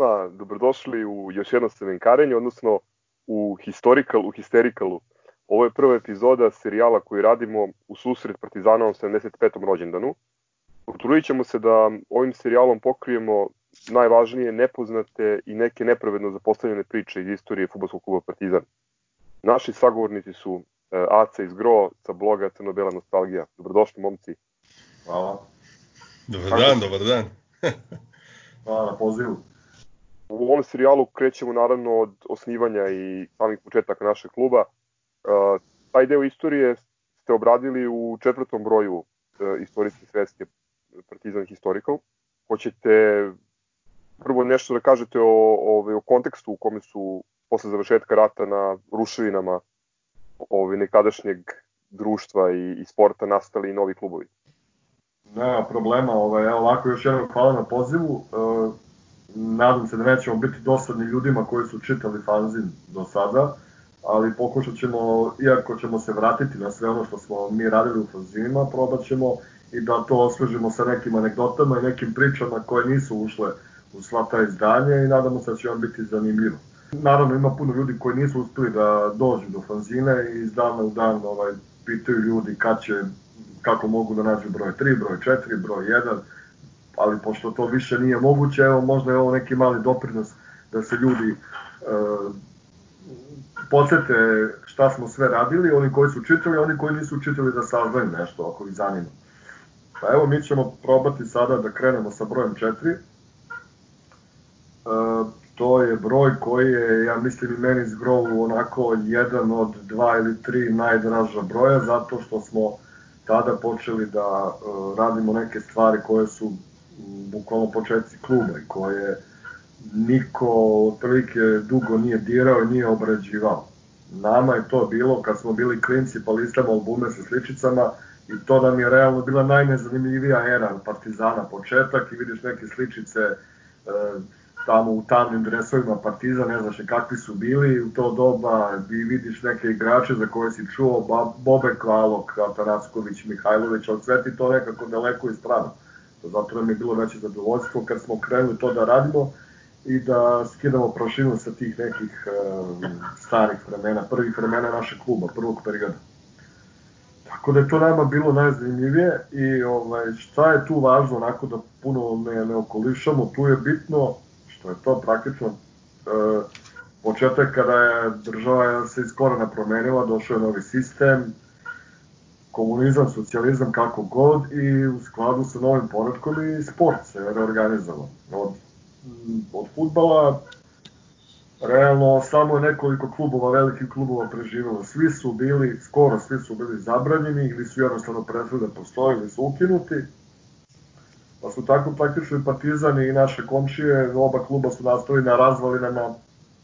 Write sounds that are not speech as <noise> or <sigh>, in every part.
Svima, dobrodošli u još jedno semenkarenje, odnosno u Historical, u Hysterikalu. Ovo je prva epizoda serijala koji radimo u susret Partizanovom 75. rođendanu. Potrudit ćemo se da ovim serijalom pokrijemo najvažnije nepoznate i neke nepravedno zapostavljene priče iz istorije futbolskog kluba Partizan. Naši sagovornici su e, Aca iz Gro sa bloga Crno-Bela nostalgija. Dobrodošli momci. Hvala. Dobar dan, dobar dan. Hvala na pozivu. U ovom serijalu krećemo naravno od osnivanja i samih početaka našeg kluba. Uh, taj deo istorije ste obradili u četvrtom broju uh, istorijske sveske Partizan Historical. Hoćete prvo nešto da kažete o, o, o kontekstu u kome su posle završetka rata na ruševinama ovaj, nekadašnjeg društva i, i sporta nastali i novi klubovi? Nema problema, ovaj, evo ovako još jednom hvala na pozivu. E, nadam se da nećemo biti dosadni ljudima koji su čitali fanzin do sada, ali pokušat ćemo, iako ćemo se vratiti na sve ono što smo mi radili u fanzinima, probat ćemo i da to osvežimo sa nekim anegdotama i nekim pričama koje nisu ušle u sva ta izdanja i nadamo se da će vam biti zanimljivo. Naravno ima puno ljudi koji nisu uspeli da dođu do fanzine i iz dana u dan ovaj, pitaju ljudi kad će kako mogu da nađu broj 3, broj 4, broj 1, ali pošto to više nije moguće, evo možda je ovo neki mali doprinos da se ljudi e, podsete šta smo sve radili, oni koji su čitali, oni koji nisu čitali da saznaju nešto ako ih zanima. Pa evo mi ćemo probati sada da krenemo sa brojem 4. E, to je broj koji je, ja mislim, i meni zgrovu onako jedan od dva ili tri najdraža broja, zato što smo tada počeli da uh, radimo neke stvari koje su bukvalno početci kluba i koje niko otprilike dugo nije dirao i nije obrađivao. Nama je to bilo kad smo bili klinci pa listamo albume sa sličicama i to nam je realno bila najnezanimljivija era Partizana početak i vidiš neke sličice uh, tamo u tamnim dresovima Partiza, ne znaš kakvi su bili u to doba i vidiš neke igrače za koje si čuo, Bobe Kvalok, Atanasković, Mihajlović, ali sve ti to nekako daleko iz strana. Zato nam je bilo veće zadovoljstvo kad smo krenuli to da radimo i da skidamo prašinu sa tih nekih um, starih vremena, prvih vremena našeg kluba, prvog perioda. Tako da je to nama bilo najzanimljivije i ovaj, šta je tu važno, onako da puno ne, ne okolišamo, tu je bitno što je to praktično e, početak kada je država se iz korena promenila, došao je novi sistem, komunizam, socijalizam, kako god, i u skladu sa novim poredkom i sport se reorganizovao. Od, od futbala, realno, samo je nekoliko klubova, velikih klubova preživelo. Svi su bili, skoro svi su bili zabranjeni, ili su jednostavno prestali da postoje, ili su ukinuti Pa su tako praktično i Partizan i naše komšije, oba kluba su nastali na razvalinama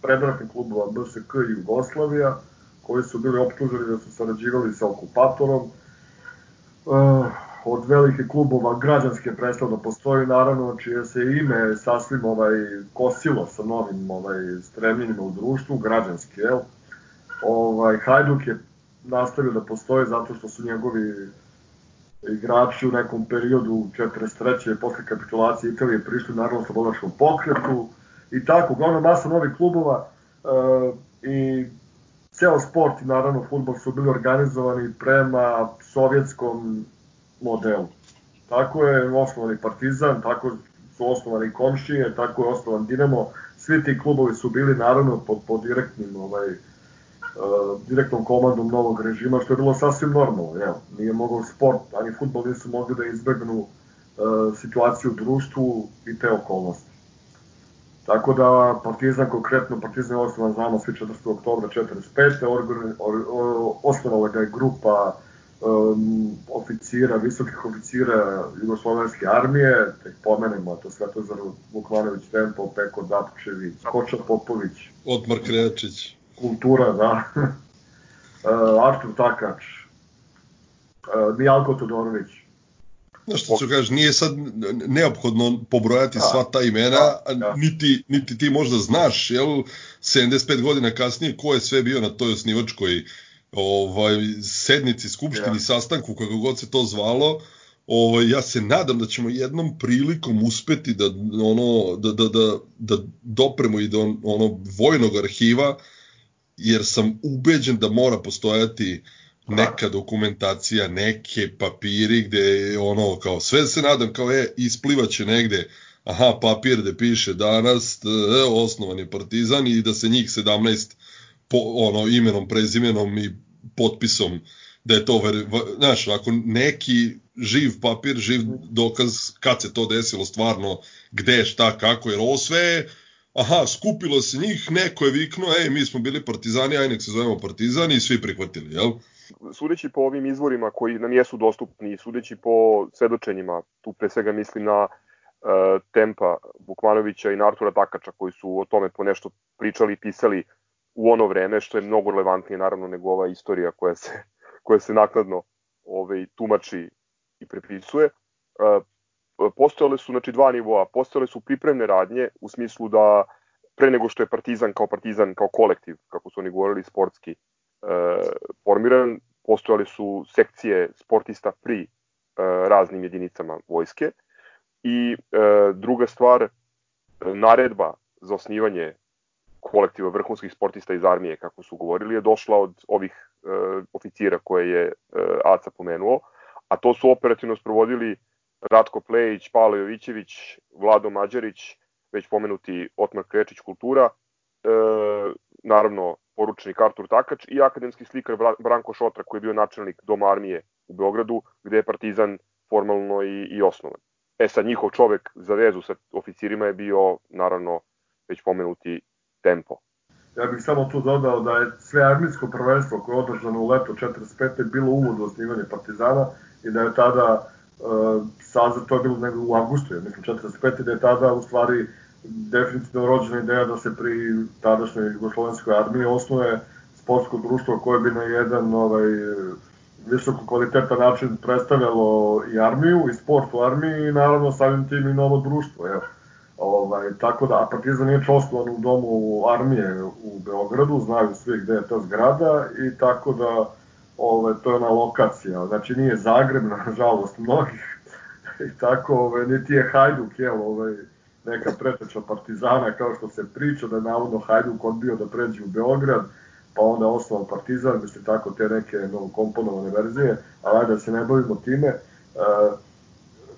predratnih klubova BSK i Jugoslavija, koji su bili optuženi da su sarađivali sa okupatorom. Uh, od velike klubova građanske prestao da postoji, naravno, čije se ime sasvim ovaj, kosilo sa novim ovaj, stremljenjima u društvu, građanski, jel? Ovaj, Hajduk je nastavio da postoji zato što su njegovi igrači u nekom periodu 43. posle kapitulacije Italije prišli naravno slobodačkom pokretu i tako, uglavnom masa novih klubova uh, i ceo sport i naravno futbol su bili organizovani prema sovjetskom modelu. Tako je osnovani Partizan, tako su osnovani komšije, tako je osnovan Dinamo. Svi ti klubovi su bili naravno pod, pod direktnim ovaj, uh, direktnom komandom novog režima, što je bilo sasvim normalno. Evo, nije mogao sport, ani futbol nisu mogli da izbegnu uh, situaciju u društvu i te okolnosti. Tako da Partizan konkretno, Partizan je osnovan, znamo svi 4. oktobra 45. Organ, or, or, osnovala ga je grupa um, oficira, visokih oficira Jugoslovenske armije, tek pomenemo, to Svetozar Vukmanović Tempo, Peko Dapčević, Koča Popović, Otmar Krejačić, kultura, da. uh, <laughs> Artur Takač, uh, Mijalko Todorović. Znaš što ću kažeš, nije sad neophodno pobrojati da, sva ta imena, da, da. Niti, niti ti možda znaš, jel, 75 godina kasnije, ko je sve bio na toj osnivačkoj ovaj, sednici, skupštini, ja. sastanku, kako god se to zvalo, ovaj, ja se nadam da ćemo jednom prilikom uspeti da, ono, da, da, da, da dopremo i do ono, vojnog arhiva, jer sam ubeđen da mora postojati neka dokumentacija, neke papiri gde je ono kao sve se nadam kao je isplivaće negde aha papir gde piše danas e, osnovan je Partizan i da se njih 17 po, ono imenom, prezimenom i potpisom da je to, ver, znaš, ako neki živ papir, živ dokaz kad se to desilo stvarno, gde, šta, kako, jer ovo sve aha, skupilo se njih, neko je viknuo, ej, mi smo bili partizani, aj nek se zovemo partizani i svi prihvatili, jel? Sudeći po ovim izvorima koji nam jesu dostupni, sudeći po svedočenjima, tu pre svega mislim na uh, Tempa Bukmanovića i na Artura Takača koji su o tome po nešto pričali i pisali u ono vreme, što je mnogo relevantnije naravno nego ova istorija koja se, koja se nakladno ovaj, tumači i prepisuje. Uh, postojale su znači dva nivoa, postojale su pripremne radnje u smislu da pre nego što je Partizan kao Partizan kao kolektiv, kako su oni govorili sportski, e, formiran, postojale su sekcije sportista pri e, raznim jedinicama vojske. I e, druga stvar, naredba za osnivanje kolektiva vrhunskih sportista iz armije, kako su govorili, je došla od ovih e, oficira koje je e, Aca pomenuo, a to su operativno sprovodili Ratko Plejić, Pavlo Jovićević, Vlado Mađarić, već pomenuti Otmar Krečić Kultura, e, naravno poručnik Artur Takač i akademski slikar Branko Šotra koji je bio načelnik Doma armije u Beogradu gde je Partizan formalno i, i osnovan. E sad njihov čovek za vezu sa oficirima je bio naravno već pomenuti Tempo. Ja bih samo tu dodao da je sve armijsko prvenstvo koje je održano u leto 45. bilo uvod u osnivanje Partizana i da je tada uh, saziv, to je bilo u avgustu, ja mislim 45. da je tada u stvari definitivno rođena ideja da se pri tadašnjoj Jugoslovenskoj armiji osnuje sportsko društvo koje bi na jedan ovaj, visoko kvalitetan način predstavljalo i armiju i sport u armiji i naravno samim tim i novo društvo. Evo. Ovaj, tako da, a Partizan je osnovan u domu armije u Beogradu, znaju svi gde je ta zgrada i tako da ovaj, to je ona lokacija, znači nije Zagreb, <laughs> nažalost, mnogih, i tako, ovaj, niti je Hajduk, jel, ovaj, neka preteča Partizana, kao što se priča, da je navodno Hajduk odbio da pređe u Beograd, pa onda osnovan Partizan, mislim tako te neke novokomponovane verzije, ali da se ne bavimo time. Uh,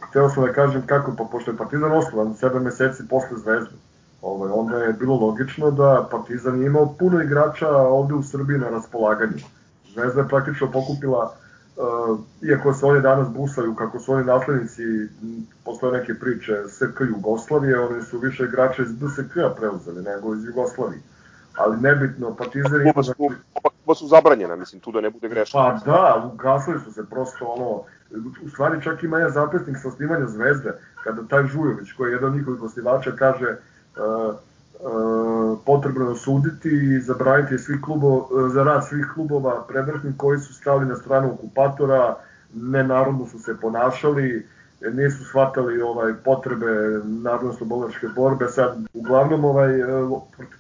hteo sam da kažem kako, pa pošto je Partizan osnovan 7 meseci posle Zvezde, ovaj, onda je bilo logično da Partizan je imao puno igrača ovde u Srbiji na raspolaganju Zvezda je praktično pokupila, uh, iako se oni danas busaju kako su oni naslednici, postoje neke priče SK Jugoslavije, oni su više igrača iz BSK-a preuzeli nego iz Jugoslavije. Ali nebitno, Partizan ima... Znači... Oba su zabranjena, mislim, tu da ne bude grešno. Pa da, ugasili su se prosto ono, u stvari čak ima jedan zapisnik sa snimanja Zvezde, kada taj Žujović, koji je jedan od njihovih osnivača, kaže uh, potrebno suditi i zabraniti svih klubo, za rad svih klubova predvršnih koji su stali na stranu okupatora, nenarodno su se ponašali, nisu shvatali ovaj potrebe narodno-slobodačke borbe. Sad, uglavnom, ovaj,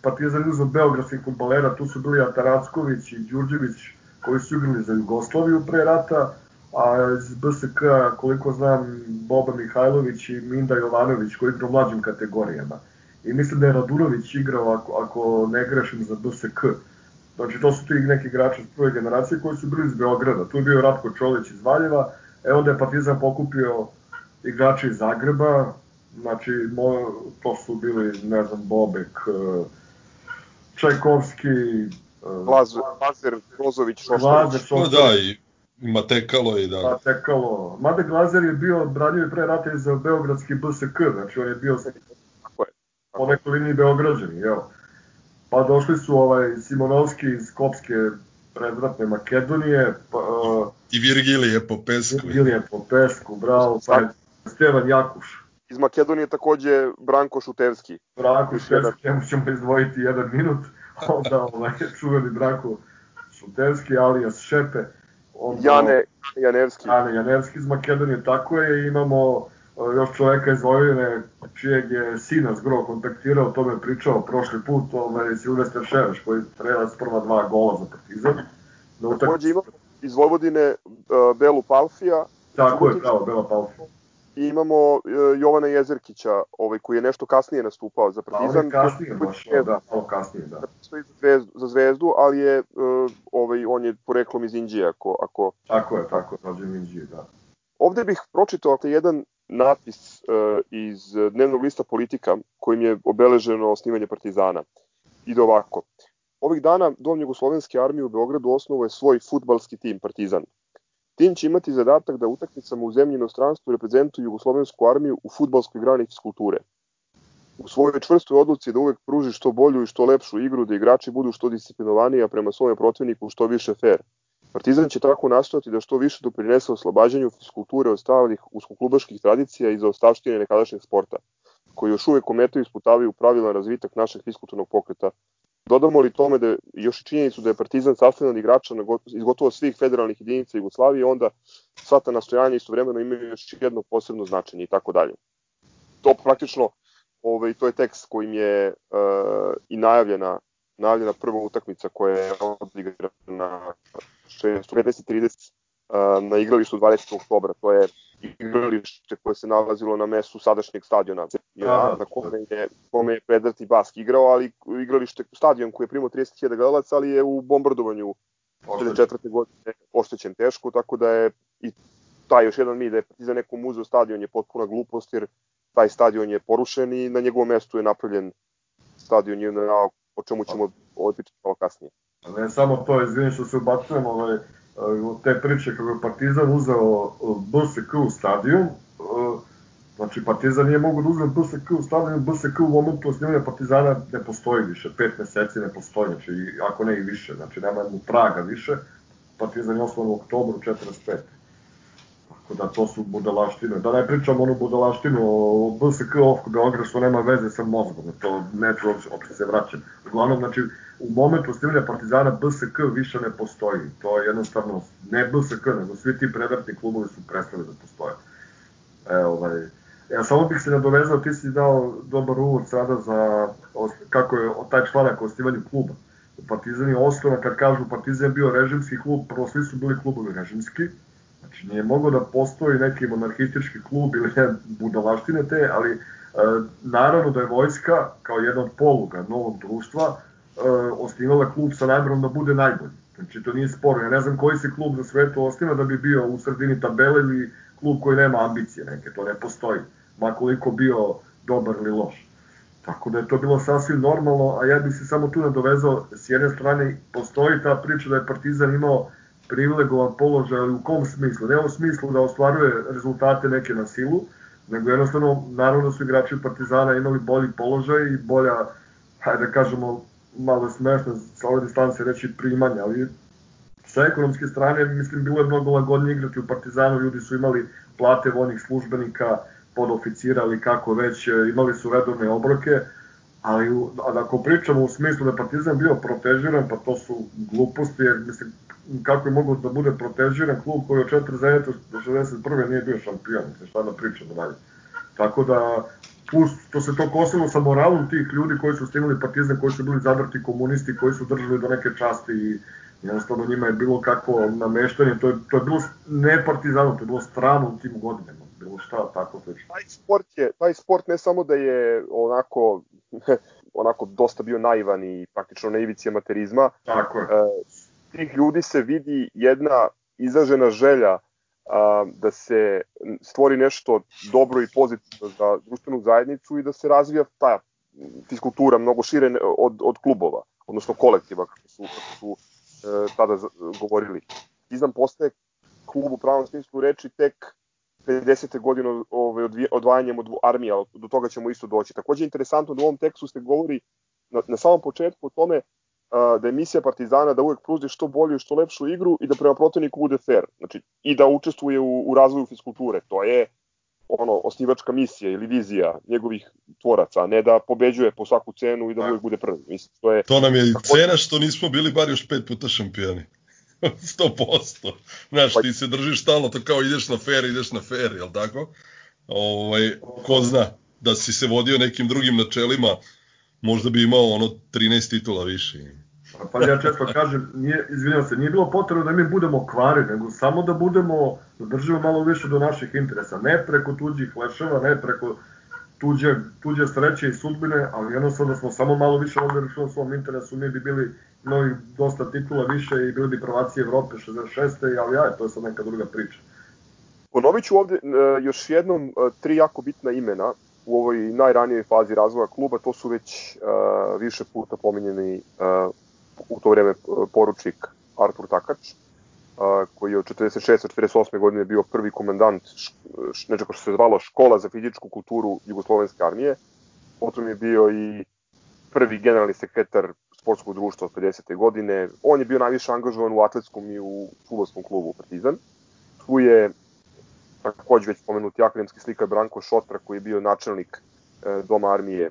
Partizan uzeo beogradskih futbolera, tu su bili Ataracković i Đurđević, koji su igrali za Jugoslaviju pre rata, a iz BSK, koliko znam, Boba Mihajlović i Minda Jovanović, koji igra u mlađim kategorijama i mislim da je Radunović igrao, ako, ako ne grešim, za BSK. Znači, to su ti neki igrači iz prve generacije koji su bili iz Beograda. Tu je bio Ratko Čolić iz Valjeva, e onda je Partizan pokupio igrače iz Zagreba, znači, moj, to su bili, ne znam, Bobek, e, Čajkovski, Lazar, Lazar Brozović, Šoštović. Pa da, i Matekalo i da. Matekalo. Made Glazer je bio branio i pre rata za Beogradski BSK, znači on je bio po nekoj liniji Beograđani, jel? Pa došli su ovaj Simonovski iz Kopske predvratne Makedonije. Pa, uh, I Virgilije po pesku. Virgilije po pesku, bravo. Pa je Stevan Jakuš. Iz Makedonije takođe Branko Šutevski. Branko Šutevski, njemu ćemo izdvojiti jedan minut. <laughs> Onda ovaj, čuveni Branko Šutevski, alias Šepe. Onda, Jane Janevski. Jane Janevski iz Makedonije, tako je. Imamo još čoveka iz Vojvodine, čijeg je sina zgro kontaktirao, o tome pričao prošli put, ovaj, Silvester Šeraš, koji strelac prva dva gola za Partizan. Da utak... Takođe imamo iz Vojvodine uh, Belu Palfija, Tako je, bravo, Bela Palfi. I imamo uh, Jovana Jezerkića, ovaj, koji je nešto kasnije nastupao za Partizan. A on je kasnije baš, da, malo kasnije, da. Za zvezdu, za zvezdu ali je, uh, ovaj, on je poreklom iz Indije, ako... ako... Tako je, tako je, rođen Indije, da. Ovde bih pročitao jedan natpis uh, iz dnevnog lista Politika kojim je obeleženo osnivanje Partizana. Ide ovako. Ovih dana Dom Jugoslovenske armije u Beogradu osnovo je svoj futbalski tim Partizan. Tim će imati zadatak da utakmicama u zemlji i inostranstvu reprezentuju Jugoslovensku armiju u futbalskoj grani fiskulture. U svojoj čvrstoj odluci da uvek pruži što bolju i što lepšu igru, da igrači budu što disciplinovaniji, prema svome protivniku što više fair. Partizan će tako nastojati da što više doprinese oslobađanju fiskulture od stalnih uskoklubaških tradicija i za ostavštine nekadašnjeg sporta, koji još uvek umetaju isputavaju pravilan razvitak našeg fiskulturnog pokreta Dodamo li tome da još i činjenicu da je Partizan sastavljen igrača iz gotovo svih federalnih jedinica Jugoslavije, onda sva ta nastojanja istovremeno imaju još jedno posebno značenje i tako dalje. To praktično, ovaj, to je tekst kojim je uh, i najavljena, najavljena prva utakmica koja je odigrana 6.15.30 uh, na igralištu 20. oktobra. To je igralište koje se nalazilo na mestu sadašnjeg stadiona ja, da, na kome je, kome je Predrati Bask igrao, ali igralište, stadion koji je primao 30.000 gledalaca, ali je u bombardovanju 2004. godine oštećen teško, tako da je i taj još jedan mi da je za nekom uzeo stadion je potpuna glupost, jer taj stadion je porušen i na njegovom mestu je napravljen stadion JNA, o čemu ćemo odpičati malo kasnije. Ne samo to, izvinim što se ubacujem, ovaj, te priče kako je Partizan uzeo BSK u stadion, znači Partizan nije mogu da uzme BSK u stadion, BSK u momentu osnivanja Partizana ne postoji više, pet meseci ne postoji, znači ako ne i više, znači nema mu praga više, Partizan je osnovan u oktobru 45. Tako da to su budalaštine. Da ne pričam onu budalaštinu o BSK of Beograd što nema veze sa mozgom, to neću uopšte se vraćam. Uglavnom, znači, u momentu osnivanja Partizana BSK više ne postoji. To je jednostavno ne BSK, nego svi ti predratni klubovi su prestali da postoje. E, ovaj, ja samo bih se nadovezao, ti si dao dobar uvod sada za kako je taj članak o osnivanju kluba. Partizan je osnovan, kad kažu Partizan bio režimski klub, prvo svi su bili klubovi režimski, znači nije mogao da postoji neki monarhistički klub ili ne budalaštine te, ali e, naravno da je vojska kao jedna od poluga novog društva uh, osnivala klub sa namerom da bude najbolji. Znači, to nije sporno. Ja ne znam koji se klub za svetu osniva da bi bio u sredini tabele ili klub koji nema ambicije neke, to ne postoji. Makoliko bio dobar ili loš. Tako da je to bilo sasvim normalno, a ja bih se samo tu nadovezao, s jedne strane postoji ta priča da je Partizan imao privilegovan položaj, ali u kom smislu? Ne u smislu da ostvaruje rezultate neke na silu, nego jednostavno, naravno da su igrači Partizana imali bolji položaj i bolja, hajde da kažemo, malo smešno sa ove distance reći primanja, ali sa ekonomske strane, mislim, bilo je mnogo lagodnije igrati u Partizanu, ljudi su imali plate vojnih službenika, podoficira ili kako već, imali su redovne obroke, ali ako pričamo u smislu da je Partizan bio protežiran, pa to su gluposti, jer mislim, kako je mogo da bude protežiran klub koji od 4 zeneta do 61. nije bio šampion, mislim, šta da pričamo dalje. Tako da, plus što se to kosilo sa moralom tih ljudi koji su snimali partizan, koji su bili zadrti komunisti, koji su držali do neke časti i jednostavno njima je bilo kakvo nameštanje, to je, to je bilo ne partizano, to je bilo strano u tim godinama, bilo šta tako već. Taj sport, je, taj sport ne samo da je onako <laughs> onako dosta bio naivan i praktično na ivici amaterizma. Tako je. E, tih ljudi se vidi jedna izražena želja a, da se stvori nešto dobro i pozitivno za društvenu zajednicu i da se razvija ta fiskultura mnogo šire od, od klubova, odnosno kolektiva, kako su, kako su e, tada govorili. Izam postaje klub u pravom smislu reči tek 50. godine ovaj, odvajanjem od armija, do toga ćemo isto doći. Takođe je interesantno da u ovom tekstu se govori na, na samom početku o tome da je misija Partizana da uvek pruži što bolju i što lepšu igru i da prema protivniku bude fair. Znači, i da učestvuje u, u razvoju fiskulture. To je ono osnivačka misija ili vizija njegovih tvoraca, a ne da pobeđuje po svaku cenu i da uvek bude prvi. Mislim, to, je, to nam je i cena što nismo bili bar još pet puta šampioni. <laughs> 100%. Znaš, pa- ti se držiš stalno, to kao ideš na fair, ideš na fair, jel tako? Ovaj, ko zna, da si se vodio nekim drugim načelima, možda bi imao ono 13 titula više. Pa ja često kažem, nije, izvinjam se, nije bilo potrebno da mi budemo kvari, nego samo da budemo, da držimo malo više do naših interesa. Ne preko tuđih leševa, ne preko tuđe, tuđe sreće i sudbine, ali jednostavno da smo samo malo više ovde rešili svom interesu, mi bi bili novi dosta titula više i bili bi prvaci Evrope 66. ali ja, to je sad neka druga priča. Ponovit ću ovde uh, još jednom uh, tri jako bitna imena u ovoj najranijoj fazi razvoja kluba, to su već uh, više puta pominjeni uh, u to vreme poručnik Artur Takač, uh, koji je od 46. 48. godine bio prvi komandant nečega što se zvalo Škola za fizičku kulturu Jugoslovenske armije. Potom je bio i prvi generalni sekretar sportskog društva od 50. godine. On je bio najviše angažovan u atletskom i u futbolskom klubu Partizan. Tu je takođe već pomenuti akademski slikar Branko Šotra koji je bio načelnik e, Doma armije e,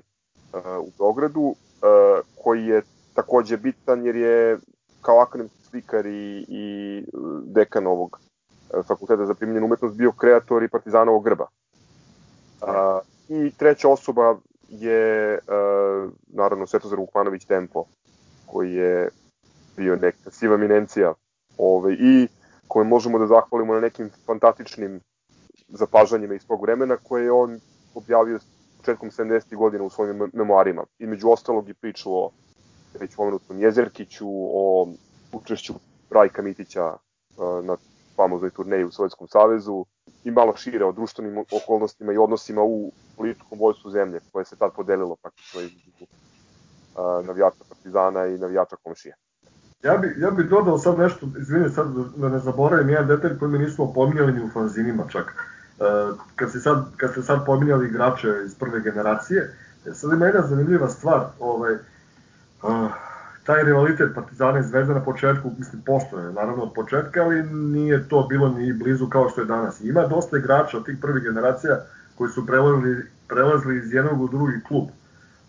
u Beogradu, e, koji je takođe bitan jer je kao akademski slikar i, i dekan ovog fakulteta za primjenjenu umetnost bio kreator i partizanovog grba. I treća osoba je naravno Svetozar Vukmanović Tempo, koji je bio neka siva eminencija ovaj, i koje možemo da zahvalimo na nekim fantastičnim zapažanjima iz tog vremena koje je on objavio početkom 70. godina u svojim memoarima. Među ostalog i priču o već pomenutom Jezerkiću, o učešću Rajka Mitića na famoznoj turneji u Sovjetskom savezu i malo šire o društvenim okolnostima i odnosima u političkom vojstvu zemlje koje se tad podelilo praktično između navijača Partizana i navijača komšije. Ja bi, ja bi dodao sad nešto, izvini sad da ne zaboravim jedan detalj koji mi nismo pominjali ni u fanzinima čak. Uh, kad, si sad, kad ste sad pominjali igrače iz prve generacije, e, sad ima jedna zanimljiva stvar, ovaj, uh, taj rivalitet Partizana i Zvezda na početku, mislim, postoje, naravno od početka, ali nije to bilo ni blizu kao što je danas. Ima dosta igrača od tih prvih generacija koji su prelazili, prelazili iz jednog u drugi klub.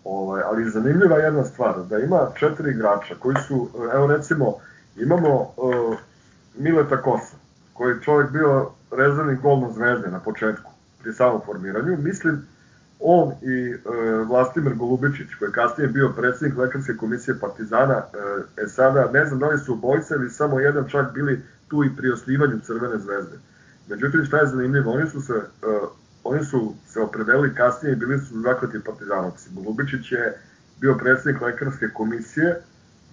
Ovaj, ali zanimljiva jedna stvar, da ima četiri igrača koji su, evo recimo, imamo uh, Mileta Kosa, koji je čovjek bio rezervni gol na zvezde na početku, pri samom formiranju. Mislim, on i e, Vlastimir Golubičić, koji je kasnije bio predsednik lekarske komisije Partizana, e, e sada ne znam da li su obojice ili samo jedan čak bili tu i pri osnivanju Crvene zvezde. Međutim, šta je zanimljivo, oni su se e, oni su se opredelili kasnije i bili su zakleti partizanovci. Golubičić je bio predsednik lekarske komisije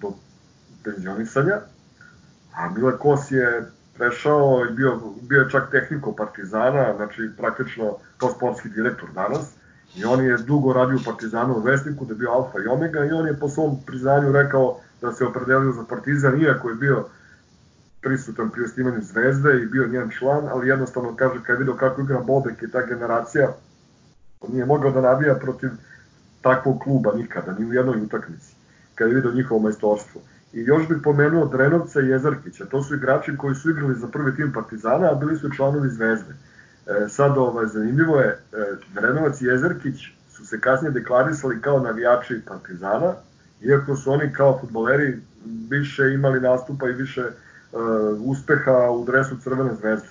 do penzionisanja, a Mile Kos je prešao i bio, bio je čak tehniko Partizana, znači praktično kao sportski direktor danas. I on je dugo radio u Partizanu u Vesniku, da je bio alfa i omega i on je po svom priznanju rekao da se opredelio za Partizan, iako je bio prisutan pri osnivanju Zvezde i bio njen član, ali jednostavno kaže kad je vidio kako igra Bobek i ta generacija, on nije mogao da navija protiv takvog kluba nikada, ni u jednoj utakmici, kad je vidio njihovo majstorstvo. I još bih pomenuo Drenovca i Jezarkića, to su igrači koji su igrali za prvi tim Partizana, a bili su članovi Zvezde. E, sad, ovaj, zanimljivo je, e, Drenovac i Jezarkić su se kasnije deklarisali kao navijači Partizana, iako su oni kao futboleri više imali nastupa i više uh, uspeha u dresu Crvene zvezde.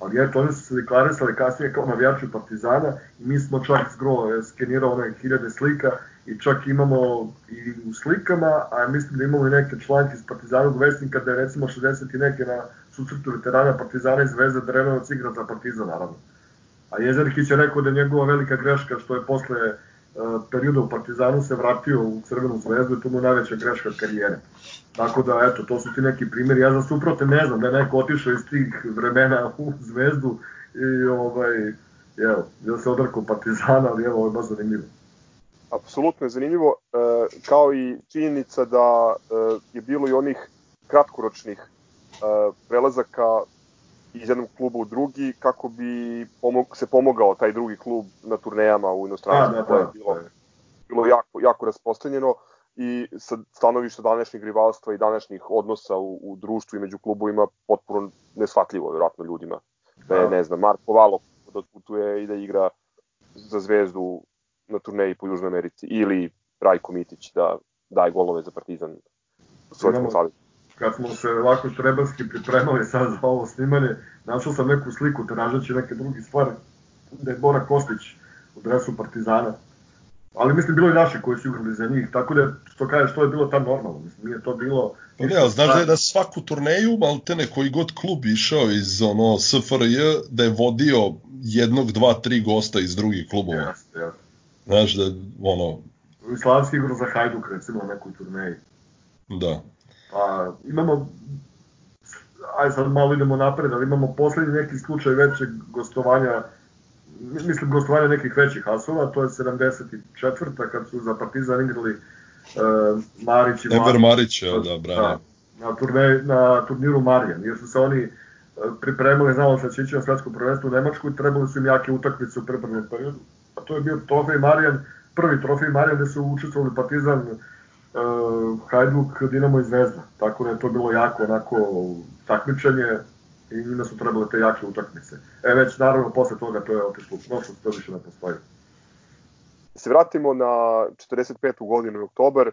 Ali eto, oni su se deklarisali kasnije kao navijači Partizana i mi smo čak zgro skenirao one hiljade slika i čak imamo i u slikama, a mislim da imamo i neke članke iz Partizanog vesnika da je recimo 60 i neke na susretu veterana Partizana i Zvezda Drenovac igra za Partizan naravno. A Jezerkić je rekao da je njegova velika greška što je posle uh, perioda u Partizanu se vratio u Crvenu zvezdu i to mu najveća greška karijere. Tako da, eto, to su ti neki primjeri. Ja za suprote ne znam da je neko otišao iz tih vremena u zvezdu i ovaj, evo, ja se odrkao Partizana, ali evo, ovo je baš zanimljivo. Apsolutno je zanimljivo, e, kao i činjenica da e, je bilo i onih kratkoročnih e, prelazaka iz jednog kluba u drugi kako bi pomog, se pomogao taj drugi klub na turnejama u inostranstvu. Da, da, da, je bilo, bilo jako, jako raspostavljeno i sa stanovišta današnjeg rivalstva i današnjih odnosa u, u društvu i među klubovima potpuno nesvatljivo, vjerojatno ljudima. Da je, ne znam, Marko Valo da putuje i da igra za zvezdu na turneji po Južnoj Americi ili Rajko Mitić da daje golove za Partizan u Sovjetskom savezu. Kad smo se ovako trebalski pripremali sad za ovo snimanje, našao sam neku sliku tražeći neke drugi stvari, da je Bora Kostić u dresu Partizana Ali mislim, bilo i naši koji su igrali za njih, tako da, što kažeš, to je bilo tam normalno. Mislim, nije to bilo... Pa ne, ali znaš da je na svaku turneju, maltene koji god klub išao iz ono SFRJ, da je vodio jednog, dva, tri gosta iz drugih klubova. Jeste, jeste. Znaš da, ono... Slavski igra za Hajduk, recimo, na nekoj turneji. Da. Pa, imamo aj sad malo idemo napred, ali imamo poslednji neki slučaj većeg gostovanja, mislim gostovanja nekih većih asova, to je 74. kad su za Partizan igrali uh, Marić i Marić, ja, da, brane. Da, na, turne, na turniru Marijan, jer su se oni e, pripremili, znamo se će ići na svetsko prvenstvo u Nemačku i trebali su im jake utakmice u pripremnom periodu. To je bio trofej Marijan, prvi trofej Marijan gde su učestvovali Partizan, uh, Hajduk, Dinamo i Zvezda. Tako da je to bilo jako onako takmičenje i njima su trebale te jake utakmice. E već naravno posle toga to je otišlo u prošlost, to više ne postoji. Se vratimo na 45. godinu i oktober,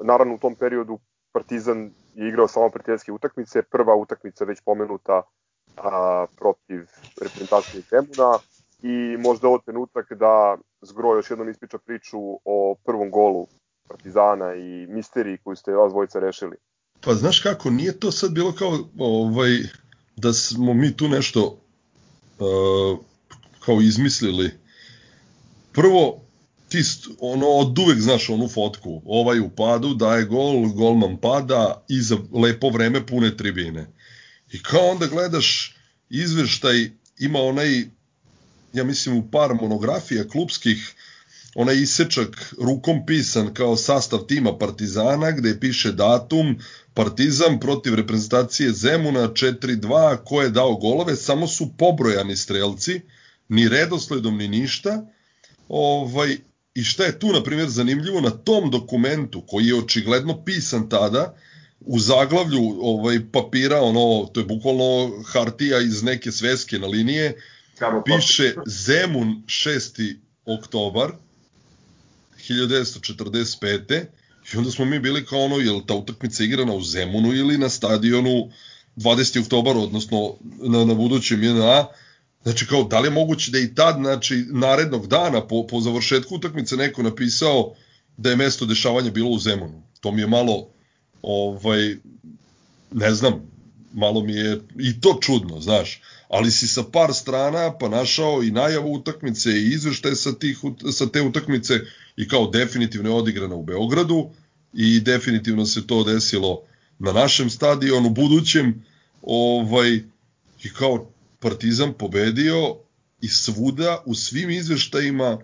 naravno u tom periodu Partizan je igrao samo prijateljske utakmice, prva utakmica već pomenuta a, protiv reprezentacije Zemuna i možda ovo trenutak da Zgro još jednom ispriča priču o prvom golu Partizana i misteriji koju ste vas dvojica rešili. Pa znaš kako, nije to sad bilo kao ovaj, da smo mi tu nešto uh, kao izmislili. Prvo, ti ono od uvek znaš onu fotku, ovaj u padu, daje gol, golman pada i za lepo vreme pune tribine. I kao onda gledaš izveštaj, ima onaj, ja mislim u par monografija klubskih, onaj isečak rukom pisan kao sastav tima Partizana gde piše datum Partizan protiv reprezentacije Zemuna 4-2 ko je dao golove samo su pobrojani strelci ni redosledom ni ništa. Ovaj i šta je tu na primjer zanimljivo na tom dokumentu koji je očigledno pisan tada u zaglavlju ovaj papira ono to je bukvalno hartija iz neke sveske na linije piše Zemun 6. oktobar 1945. I onda smo mi bili kao ono, je li ta utakmica igrana u Zemunu ili na stadionu 20. oktobar, odnosno na, na budućem JNA, Znači kao, da li je moguće da i tad, znači, narednog dana po, po završetku utakmice neko napisao da je mesto dešavanja bilo u Zemunu. To mi je malo, ovaj, ne znam, malo mi je i to čudno, znaš ali si sa par strana pa našao i najavu utakmice i izveštaje sa, tih, sa te utakmice i kao definitivno je odigrana u Beogradu i definitivno se to desilo na našem stadionu budućem ovaj i kao Partizan pobedio i svuda u svim izveštajima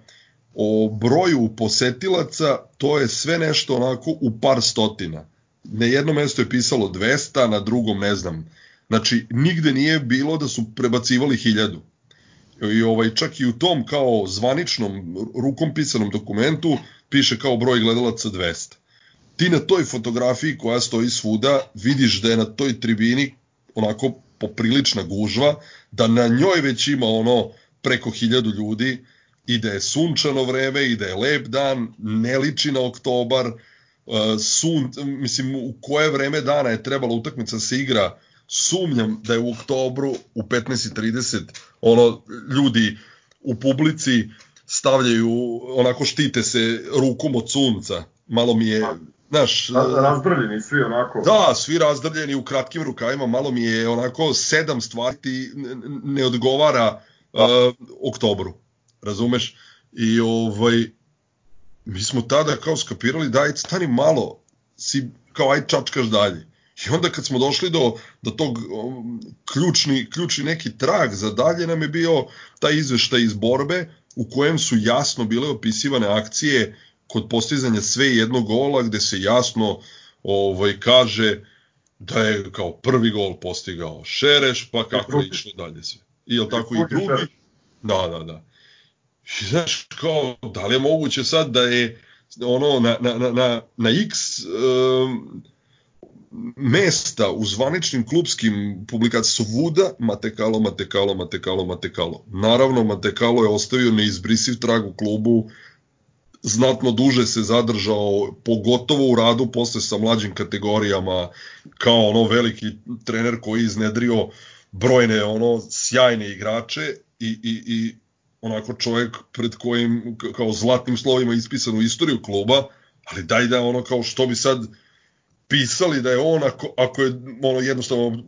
o broju posetilaca to je sve nešto onako u par stotina. Na jednom mestu je pisalo 200, na drugom ne znam Znači, nigde nije bilo da su prebacivali hiljadu. I ovaj, čak i u tom kao zvaničnom rukom pisanom dokumentu piše kao broj gledalaca 200. Ti na toj fotografiji koja stoji svuda vidiš da je na toj tribini onako poprilična gužva, da na njoj već ima ono preko hiljadu ljudi i da je sunčano vreme i da je lep dan, ne liči na oktobar, uh, sun, mislim u koje vreme dana je trebala utakmica da se igra sumnjam da je u oktobru u 15.30 ono ljudi u publici stavljaju onako štite se rukom od sunca. Malo mi je znaš razdrljeni svi onako. Da svi razdrljeni u kratkim rukavima malo mi je onako sedam stvari ti ne odgovara uh, oktobru razumeš? I ovaj mi smo tada kao skapirali daj stani malo si kao aj čačkaš dalje I onda kad smo došli do, do tog um, ključni, ključni neki trag za dalje nam je bio taj izveštaj iz borbe u kojem su jasno bile opisivane akcije kod postizanja sve jednog gola gde se jasno ovaj kaže da je kao prvi gol postigao Šereš, pa kako je išlo dalje sve. I je tako i drugi? Da, da, da. I znaš, kao, da li je moguće sad da je ono na, na, na, na, na x um, mesta u zvaničnim klubskim publikacijama su Vuda, Matekalo, Matekalo, Matekalo, Matekalo. Naravno, Matekalo je ostavio neizbrisiv trag u klubu, znatno duže se zadržao, pogotovo u radu posle sa mlađim kategorijama, kao ono veliki trener koji iznedrio brojne ono sjajne igrače i, i, i onako čovjek pred kojim kao zlatnim slovima ispisan u istoriju kluba, ali daj da ono kao što bi sad pisali da je on ako, ako je ono jednostavno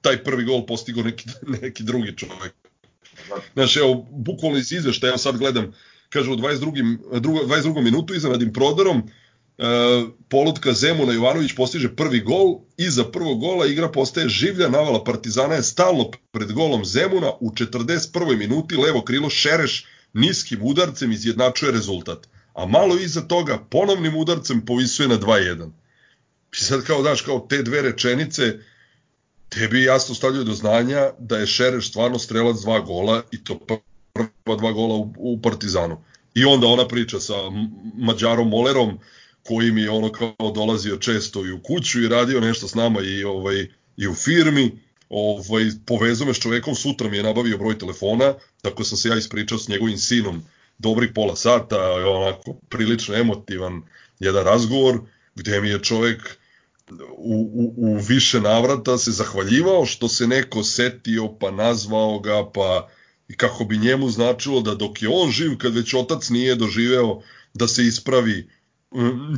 taj prvi gol postigao neki, <laughs> neki drugi čovjek. Znaš, evo, bukvalno iz izveštaja, ja sad gledam, kaže u 22. 22. minutu iznenadim prodorom, e, polutka Zemuna Jovanović postiže prvi gol, iza prvog gola igra postaje življa, navala Partizana je stalno pred golom Zemuna, u 41. minuti levo krilo Šereš niskim udarcem izjednačuje rezultat, a malo iza toga ponovnim udarcem povisuje na 2-1. I sad kao, daš, kao te dve rečenice, tebi jasno stavljaju do znanja da je Šereš stvarno strelac dva gola i to prva dva gola u, u Partizanu. I onda ona priča sa Mađarom Molerom, koji mi je ono kao dolazio često i u kuću i radio nešto s nama i ovaj i u firmi. Ovaj povezao me s čovekom, sutra mi je nabavio broj telefona, tako sam se ja ispričao s njegovim sinom dobrih pola sata, onako prilično emotivan jedan razgovor gde mi je čovek u, u, u više navrata se zahvaljivao što se neko setio pa nazvao ga pa i kako bi njemu značilo da dok je on živ kad već otac nije doživeo da se ispravi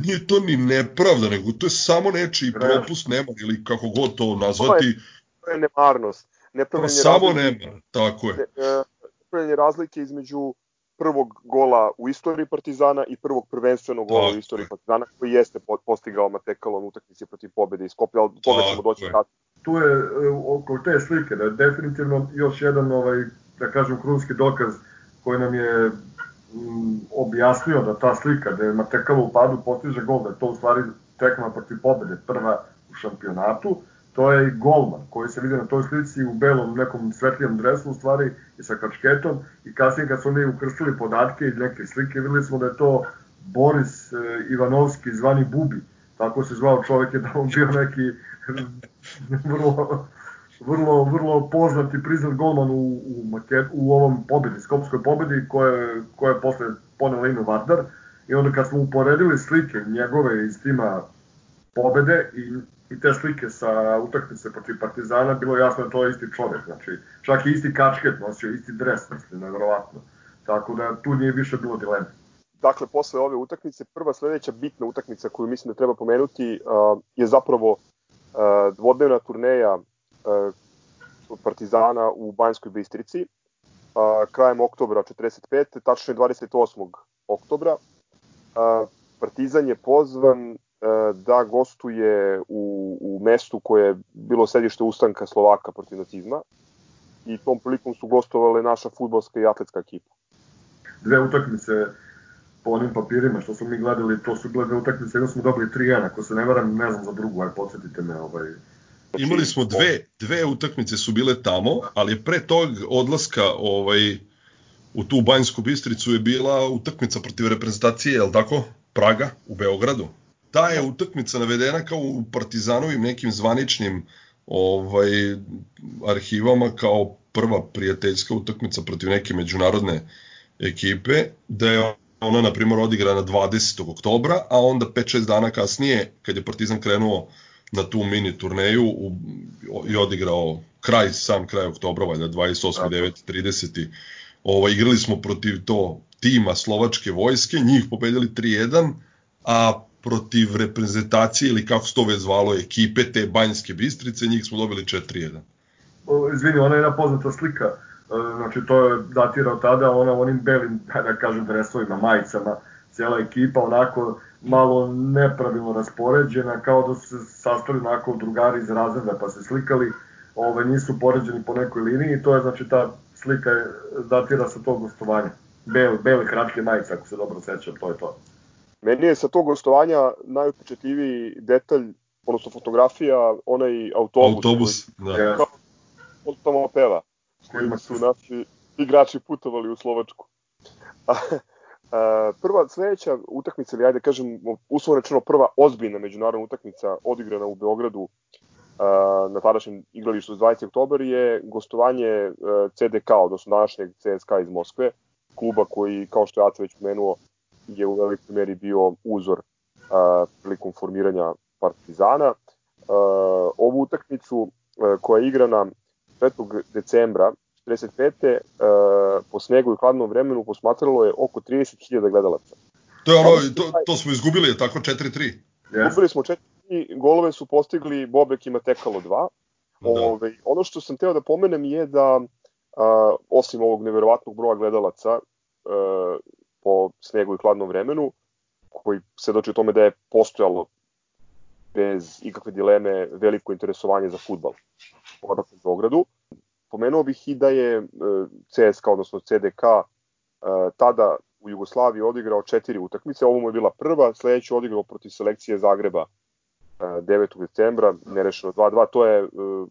nije to ni nepravda nego to je samo nečiji propust nema ili kako god to nazvati. to je nemarnost. Nepravljanje samo nema tako je. E, nepravljanje razlike između prvog gola u istoriji Partizana i prvog prvenstvenog gola u istoriji Partizana koji jeste postigao Matekalo u utakmici protiv pobede iz Skoplja, ali toga ćemo doći kasnije. Tu je e, oko te slike da je definitivno još jedan ovaj da kažem krunski dokaz koji nam je mm, objasnio da ta slika da je Matekalo u padu postiže gol, da je to u stvari tekma protiv pobede, prva u šampionatu to je golman koji se vidi na toj slici u belom nekom svetlijem dresu u stvari i sa kačketom i kasnije kad su oni ukrstili podatke i neke slike videli smo da je to Boris e, Ivanovski zvani Bubi. Tako se zvao čovek je da on bio neki vrlo vrlo, vrlo poznat i priznat golman u, u, maket, u ovom pobedi, skopskoj pobedi koja, koja je posle ponela ime Vardar. I onda kad smo uporedili slike njegove iz tima pobede i i te slike sa utakmice protiv Partizana, bilo jasno da to je isti čovek, znači čak i isti kačket nosio, isti dres, mislim, nevjerovatno. Tako da tu nije više bilo dileme. Dakle, posle ove utakmice, prva sledeća bitna utakmica koju mislim da treba pomenuti je zapravo dvodnevna turneja Partizana u Banjskoj Bistrici krajem oktobra 45. tačno je 28. oktobra. Partizan je pozvan da gostuje u, u mestu koje je bilo sedište ustanka Slovaka protiv nacizma i tom prilikom su gostovale naša futbolska i atletska ekipa. Dve utakmice po onim papirima što smo mi gledali, to su bile dve utakmice, jedno smo dobili 3-1, ako se ne varam, ne znam za drugu, aj podsjetite me. Ovaj. Imali smo dve, dve utakmice su bile tamo, ali pre tog odlaska ovaj, u tu Banjsku Bistricu je bila utakmica protiv reprezentacije, je li tako? Praga u Beogradu ta je utakmica navedena kao u Partizanovim nekim zvaničnim ovaj arhivama kao prva prijateljska utakmica protiv neke međunarodne ekipe, da je ona na primjer odigrana 20. oktobra, a onda 5-6 dana kasnije kad je Partizan krenuo na tu mini turneju u, i odigrao kraj sam kraj oktobra, valjda 28. 9. 30. Ovaj igrali smo protiv to tima slovačke vojske, njih pobedili 3-1, a protiv reprezentacije ili kako se to već zvalo ekipe te Banjske Bistrice, njih smo dobili 4-1. Izvini, ona je jedna poznata slika, e, znači to je datira od tada, ona u onim belim, <laughs> da kažem, dresovima, majicama, cijela ekipa onako malo nepravilno raspoređena, kao da su se sastali onako drugari iz razreda pa se slikali, ove, nisu poređeni po nekoj liniji, to je znači ta slika datira sa tog gostovanja. Bele, bele kratke majice, ako se dobro sećam, to je to. Meni je sa tog gostovanja najupečetljiviji detalj, odnosno fotografija, onaj autobus. Autobus, koji, da. Kao, tamo peva, kojima su naši igrači putovali u Slovačku. A, prva sledeća utakmica, ili ajde kažem, uslovno rečeno prva ozbiljna međunarodna utakmica odigrana u Beogradu a, na tadašnjem igralištu 20. oktober je gostovanje CDK, odnosno današnjeg CSK iz Moskve, kluba koji, kao što je Aca već pomenuo, je u velikoj meri bio uzor uh, prilikom formiranja Partizana. Uh, ovu utakmicu uh, koja je igrana 5. decembra 1945. Uh, po snegu i hladnom vremenu posmatralo je oko 30.000 gledalaca. To je ono, to, to smo izgubili, je tako 4-3? Izgubili smo 4 golove su postigli Bobek i Matekalo 2. Da. Ove, ovaj, ono što sam teo da pomenem je da a, osim ovog neverovatnog broja gledalaca a, po snegu i hladnom vremenu, koji se doći u tome da je postojalo bez ikakve dileme veliko interesovanje za futbal u Beogradu. Pomenuo bih i da je e, CSK, odnosno CDK, e, tada u Jugoslaviji odigrao četiri utakmice, ovo mu je bila prva, sledeću odigrao protiv selekcije Zagreba 9. decembra, nerešeno 2-2, to je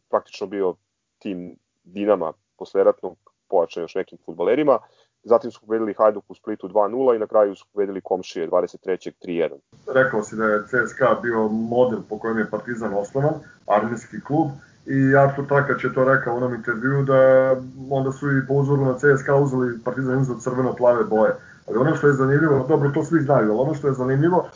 praktično bio tim Dinama posle ratnog pojačan još nekim futbalerima. Zatim su pobedili Hajduk u Splitu 2-0 i na kraju su pobedili Komšije 23. 3-1. Rekao si da je CSKA bio model po kojem je Partizan osnovan, armijski klub, i Artur Takač je to rekao u onom intervju da onda su i po uzoru na CSKA uzeli Partizan uzeli crveno-plave boje. Ali ono što je zanimljivo, dobro to svi znaju, ali ono što je zanimljivo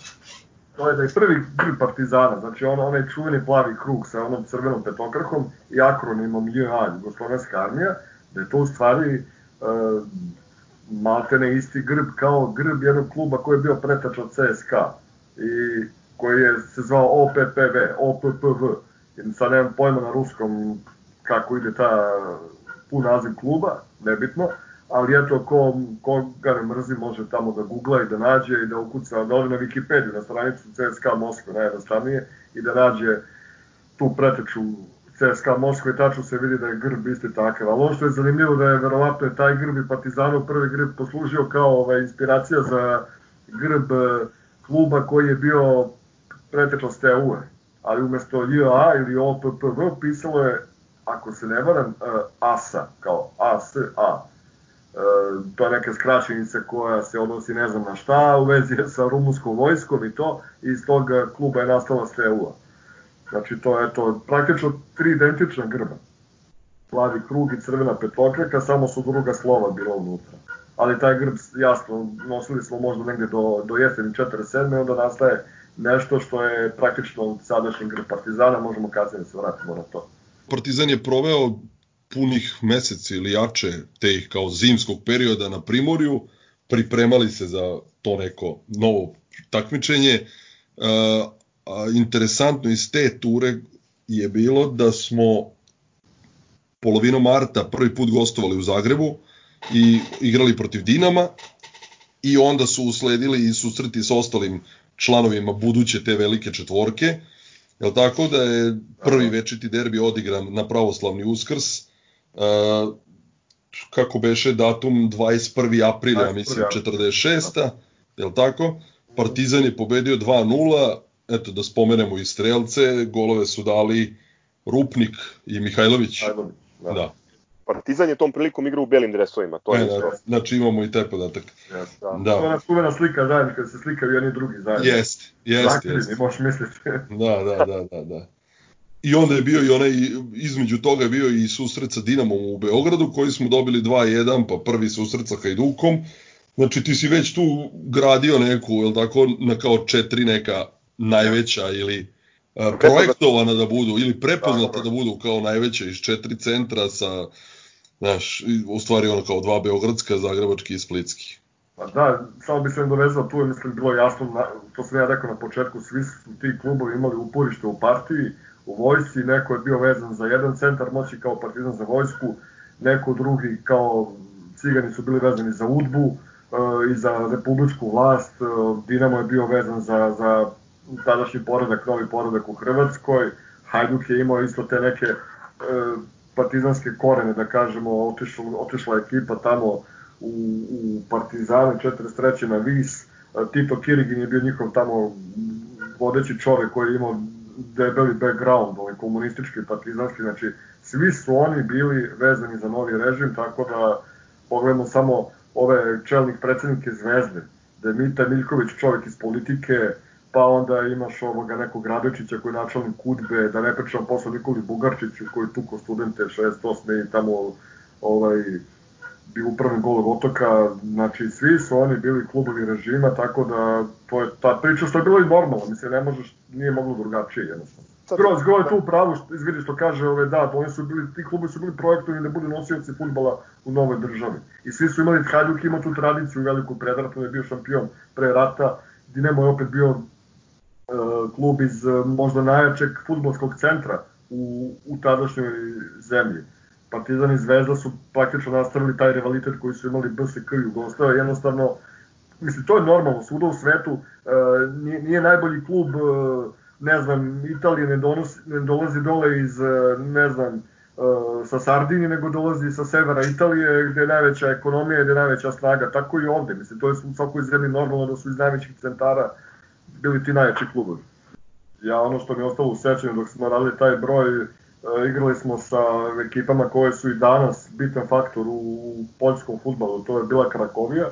to je da je prvi grb Partizana, znači on, onaj čuveni plavi krug sa onom crvenom petokrahom i akronimom JA, Jugoslovenska armija, da je to u stvari uh, maltene isti grb kao grb jednog kluba koji je bio pretač od CSKA i koji je se zvao OPPV, OPPV. Sad nemam pojma na ruskom kako ide ta pun naziv kluba, nebitno, ali eto, ko, ko ga ne mrzi može tamo da googla i da nađe i da ukuca, da ode na Wikipediju, na stranicu CSKA Moskva, najjednostavnije, i da nađe tu preteču CSKA Moskva i tačno se vidi da je grb isti takav. Ali ono što je zanimljivo da je verovatno je taj grb i Partizanov prvi grb poslužio kao ovaj, inspiracija za grb eh, kluba koji je bio pretečnost TU, ali umesto JA ili OPPV pisalo je, ako se ne varam, ASA, kao ASA. E, to je neka skraćenica koja se odnosi ne znam na šta, u vezi sa rumunskom vojskom i to, i iz tog kluba je nastala STU-a. Znači to je to praktično tri identična grba. Plavi krug i crvena petokraka, samo su druga slova bila unutra. Ali taj grb, jasno, nosili smo možda negde do, do jeseni 47. onda nastaje nešto što je praktično sadašnji grb Partizana, možemo kasnije da se vratimo na to. Partizan je proveo punih meseci ili jače te kao zimskog perioda na Primorju, pripremali se za to neko novo takmičenje. A interesantno iz te ture je bilo da smo polovinom marta prvi put gostovali u Zagrebu i igrali protiv Dinama i onda su usledili i susreti sa ostalim članovima buduće te velike četvorke. Jel tako da je prvi večiti derbi odigran na pravoslavni uskrs, Uh, kako beše datum 21. april, ja mislim 46. Je li tako? Partizan je pobedio 2-0, eto da spomenemo i strelce, golove su dali Rupnik i Mihajlović. Mihajlović da. da. Partizan je tom prilikom igrao u belim dresovima, to je. E, da, znači imamo i taj podatak. Yes, da. da. To je ona slika zajedno, kad se slikaju jedni drugi zajedno. Jeste, jeste. Jest. možeš misliti. <laughs> da, da, da, da, da. I onda je bio i onaj, između toga je bio i susret sa Dinamom u Beogradu, koji smo dobili 2-1, pa prvi susret sa Hajdukom. Znači ti si već tu gradio neku, jel tako, na kao četiri neka najveća ili a, projektovana da budu, ili prepoznata da budu kao najveća iz četiri centra sa, znaš, u stvari ono kao dva beogradska, zagrebački i splitski. Pa da, samo bi se dovezao, tu je mislim bilo jasno, to sam ja rekao na početku, svi su ti klubovi imali uporište u partiji, u vojsci, neko je bio vezan za jedan centar moći kao partizan za vojsku, neko drugi kao cigani su bili vezani za udbu e, i za republičku vlast, e, Dinamo je bio vezan za, za tadašnji poredak, novi poredak u Hrvatskoj, Hajduk je imao isto te neke e, partizanske korene, da kažemo, otišla, otišla ekipa tamo u, u Partizane 43. na Vis, Tito Kirigin je bio njihov tamo vodeći čovek koji je imao debeli background, ovaj komunistički, partizanski, znači svi su oni bili vezani za novi režim, tako da pogledamo samo ove čelnik predsednike Zvezde, Demita Miljković, čovjek iz politike, pa onda imaš ovoga nekog Radočića koji je načelnik Kudbe, da ne pričam posle Nikoli Bugarčiću koji tuko studente 68. i tamo ovaj, bio upravni golog otoka, znači svi su oni bili klubovi režima, tako da to je ta priča što je bilo i normalno, mislim, ne možeš, nije moglo drugačije jednostavno. Skroz, Gro je tu pravu, izvidi što kaže, ove, da, oni su bili, ti klubi su bili projektovani da budu nosioci futbala u novoj državi. I svi su imali, Hajduk ima tu tradiciju veliku predratno, je bio šampion pre rata, Dinamo je opet bio klub iz uh, možda najjačeg futbolskog centra u, u tadašnjoj zemlji. Partizan i Zvezda su praktično nastavili taj rivalitet koji su imali BSK i Jugoslavia, jednostavno, mislim, to je normalno, svuda u svetu, uh, nije, nije najbolji klub uh, ne znam, Italije ne, donosi, ne dolazi dole iz, e, ne znam, e, sa Sardini, nego dolazi sa severa Italije, gde je najveća ekonomija, gde je najveća snaga. Tako i ovde. Mislim, to je u svakoj zemlji normalno da su iz najvećih centara bili ti najjači klubovi. Ja ono što mi je ostalo u sećanju dok smo radili taj broj, e, igrali smo sa ekipama koje su i danas bitan faktor u poljskom futbalu, to je bila Krakovija,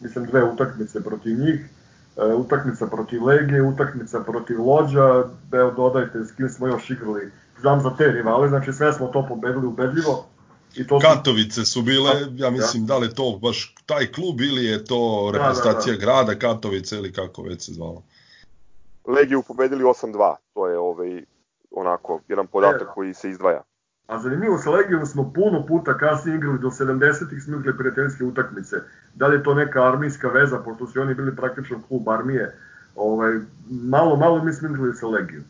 mislim dve utakmice protiv njih, E, utakmica protiv Legije, utakmica protiv Lođa, evo dodajte s kim smo još igrali, znam za te rivale, znači sve smo to pobedili ubedljivo. I to Katovice su bile, ja mislim, da li to baš taj klub ili je to reprezentacija da, da, da. grada Katovice ili kako već se zvalo? Legiju pobedili 8-2, to je ovaj, onako, jedan podatak e, koji se izdvaja. A zanimljivo, sa Legijom smo puno puta kasnije igrali, do 70-ih smo igrali prijateljske utakmice. Da li je to neka armijska veza, pošto su oni bili praktično klub armije. Ovaj, malo, malo mi smo igrali sa Legijom.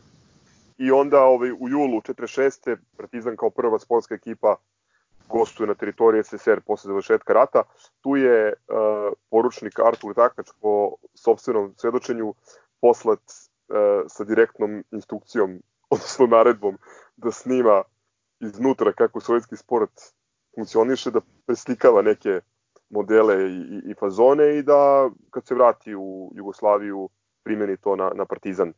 I onda ovaj, u julu 46. Partizan kao prva sportska ekipa gostuje na teritoriji SSR posle završetka rata. Tu je uh, poručnik Artur Takač po sobstvenom svedočenju poslat uh, sa direktnom instrukcijom, odnosno naredbom, da snima iznutra kako sovjetski sport funkcioniše, da preslikava neke modele i, i, i fazone i da kad se vrati u Jugoslaviju primeni to na, na Partizan. E,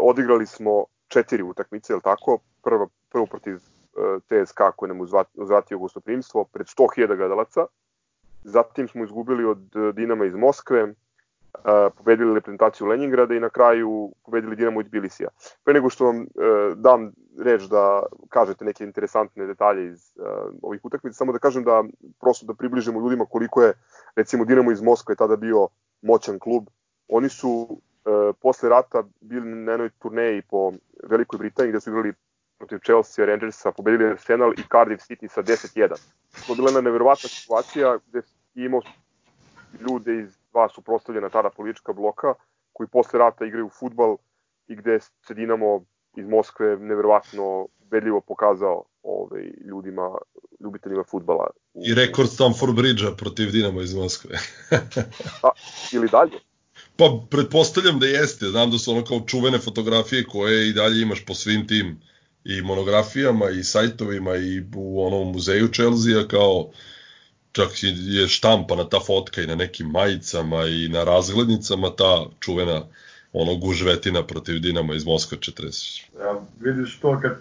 odigrali smo četiri utakmice, je tako? Prva, prvo protiv e, TSK koji nam uzvratio gostoprimstvo pred 100.000 gledalaca. Zatim smo izgubili od Dinama iz Moskve, pobedili reprezentaciju Leningrada i na kraju pobedili Dinamo iz Bilisija. Pre nego što vam e, dam reč da kažete neke interesantne detalje iz e, ovih utakmica, samo da kažem da prosto da približimo ljudima koliko je recimo Dinamo iz Moskve tada bio moćan klub. Oni su e, posle rata bili na jednoj turneji po Velikoj Britaniji gde su igrali protiv Chelsea, Rangersa, pobedili Arsenal i Cardiff City sa 10-1. To je bila jedna neverovatna situacija gde imao ljude iz dva suprostavljena tada politička bloka, koji posle rata igraju futbal i gde se Dinamo iz Moskve neverovatno ubedljivo pokazao ovaj, ljudima, ljubiteljima futbala. I rekord Stamford Bridge-a protiv Dinamo iz Moskve. A, ili dalje? Pa, pretpostavljam da jeste. Znam da su ono kao čuvene fotografije koje i dalje imaš po svim tim i monografijama i sajtovima i u onom muzeju Chelsea kao čak je štampana ta fotka i na nekim majicama i na razglednicama ta čuvena ono gužvetina protiv Dinama iz Moskve 40. Ja, vidiš to kad,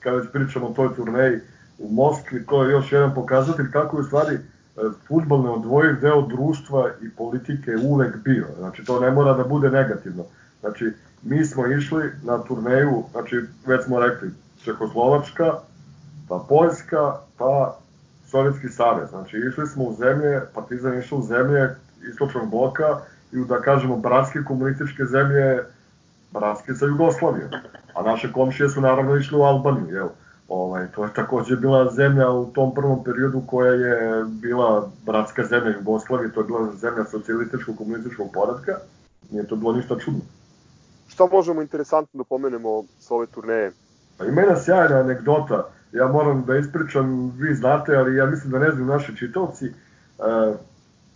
kad već pričamo o toj turneji u Moskvi, to je još jedan pokazatelj kako je u stvari e, futbol neodvojiv deo društva i politike uvek bio. Znači, to ne mora da bude negativno. Znači, mi smo išli na turneju, znači, već smo rekli, Čekoslovačka, pa Poljska, pa Sovjetski savez. Znači, išli smo u zemlje, Partizan išao u zemlje istočnog bloka i u, da kažemo, bratske komunističke zemlje, bratske sa Jugoslavijom. A naše komšije su naravno išli u Albaniju, jel? Ovaj, to je takođe bila zemlja u tom prvom periodu koja je bila bratska zemlja Jugoslavije, to je bila zemlja socijalističkog komunističkog poradka, nije to bilo ništa čudno. Šta možemo interesantno da pomenemo sa ove turneje? Pa ima jedna sjajna anegdota, ja moram da ispričam, vi znate, ali ja mislim da ne znaju naši čitovci, uh,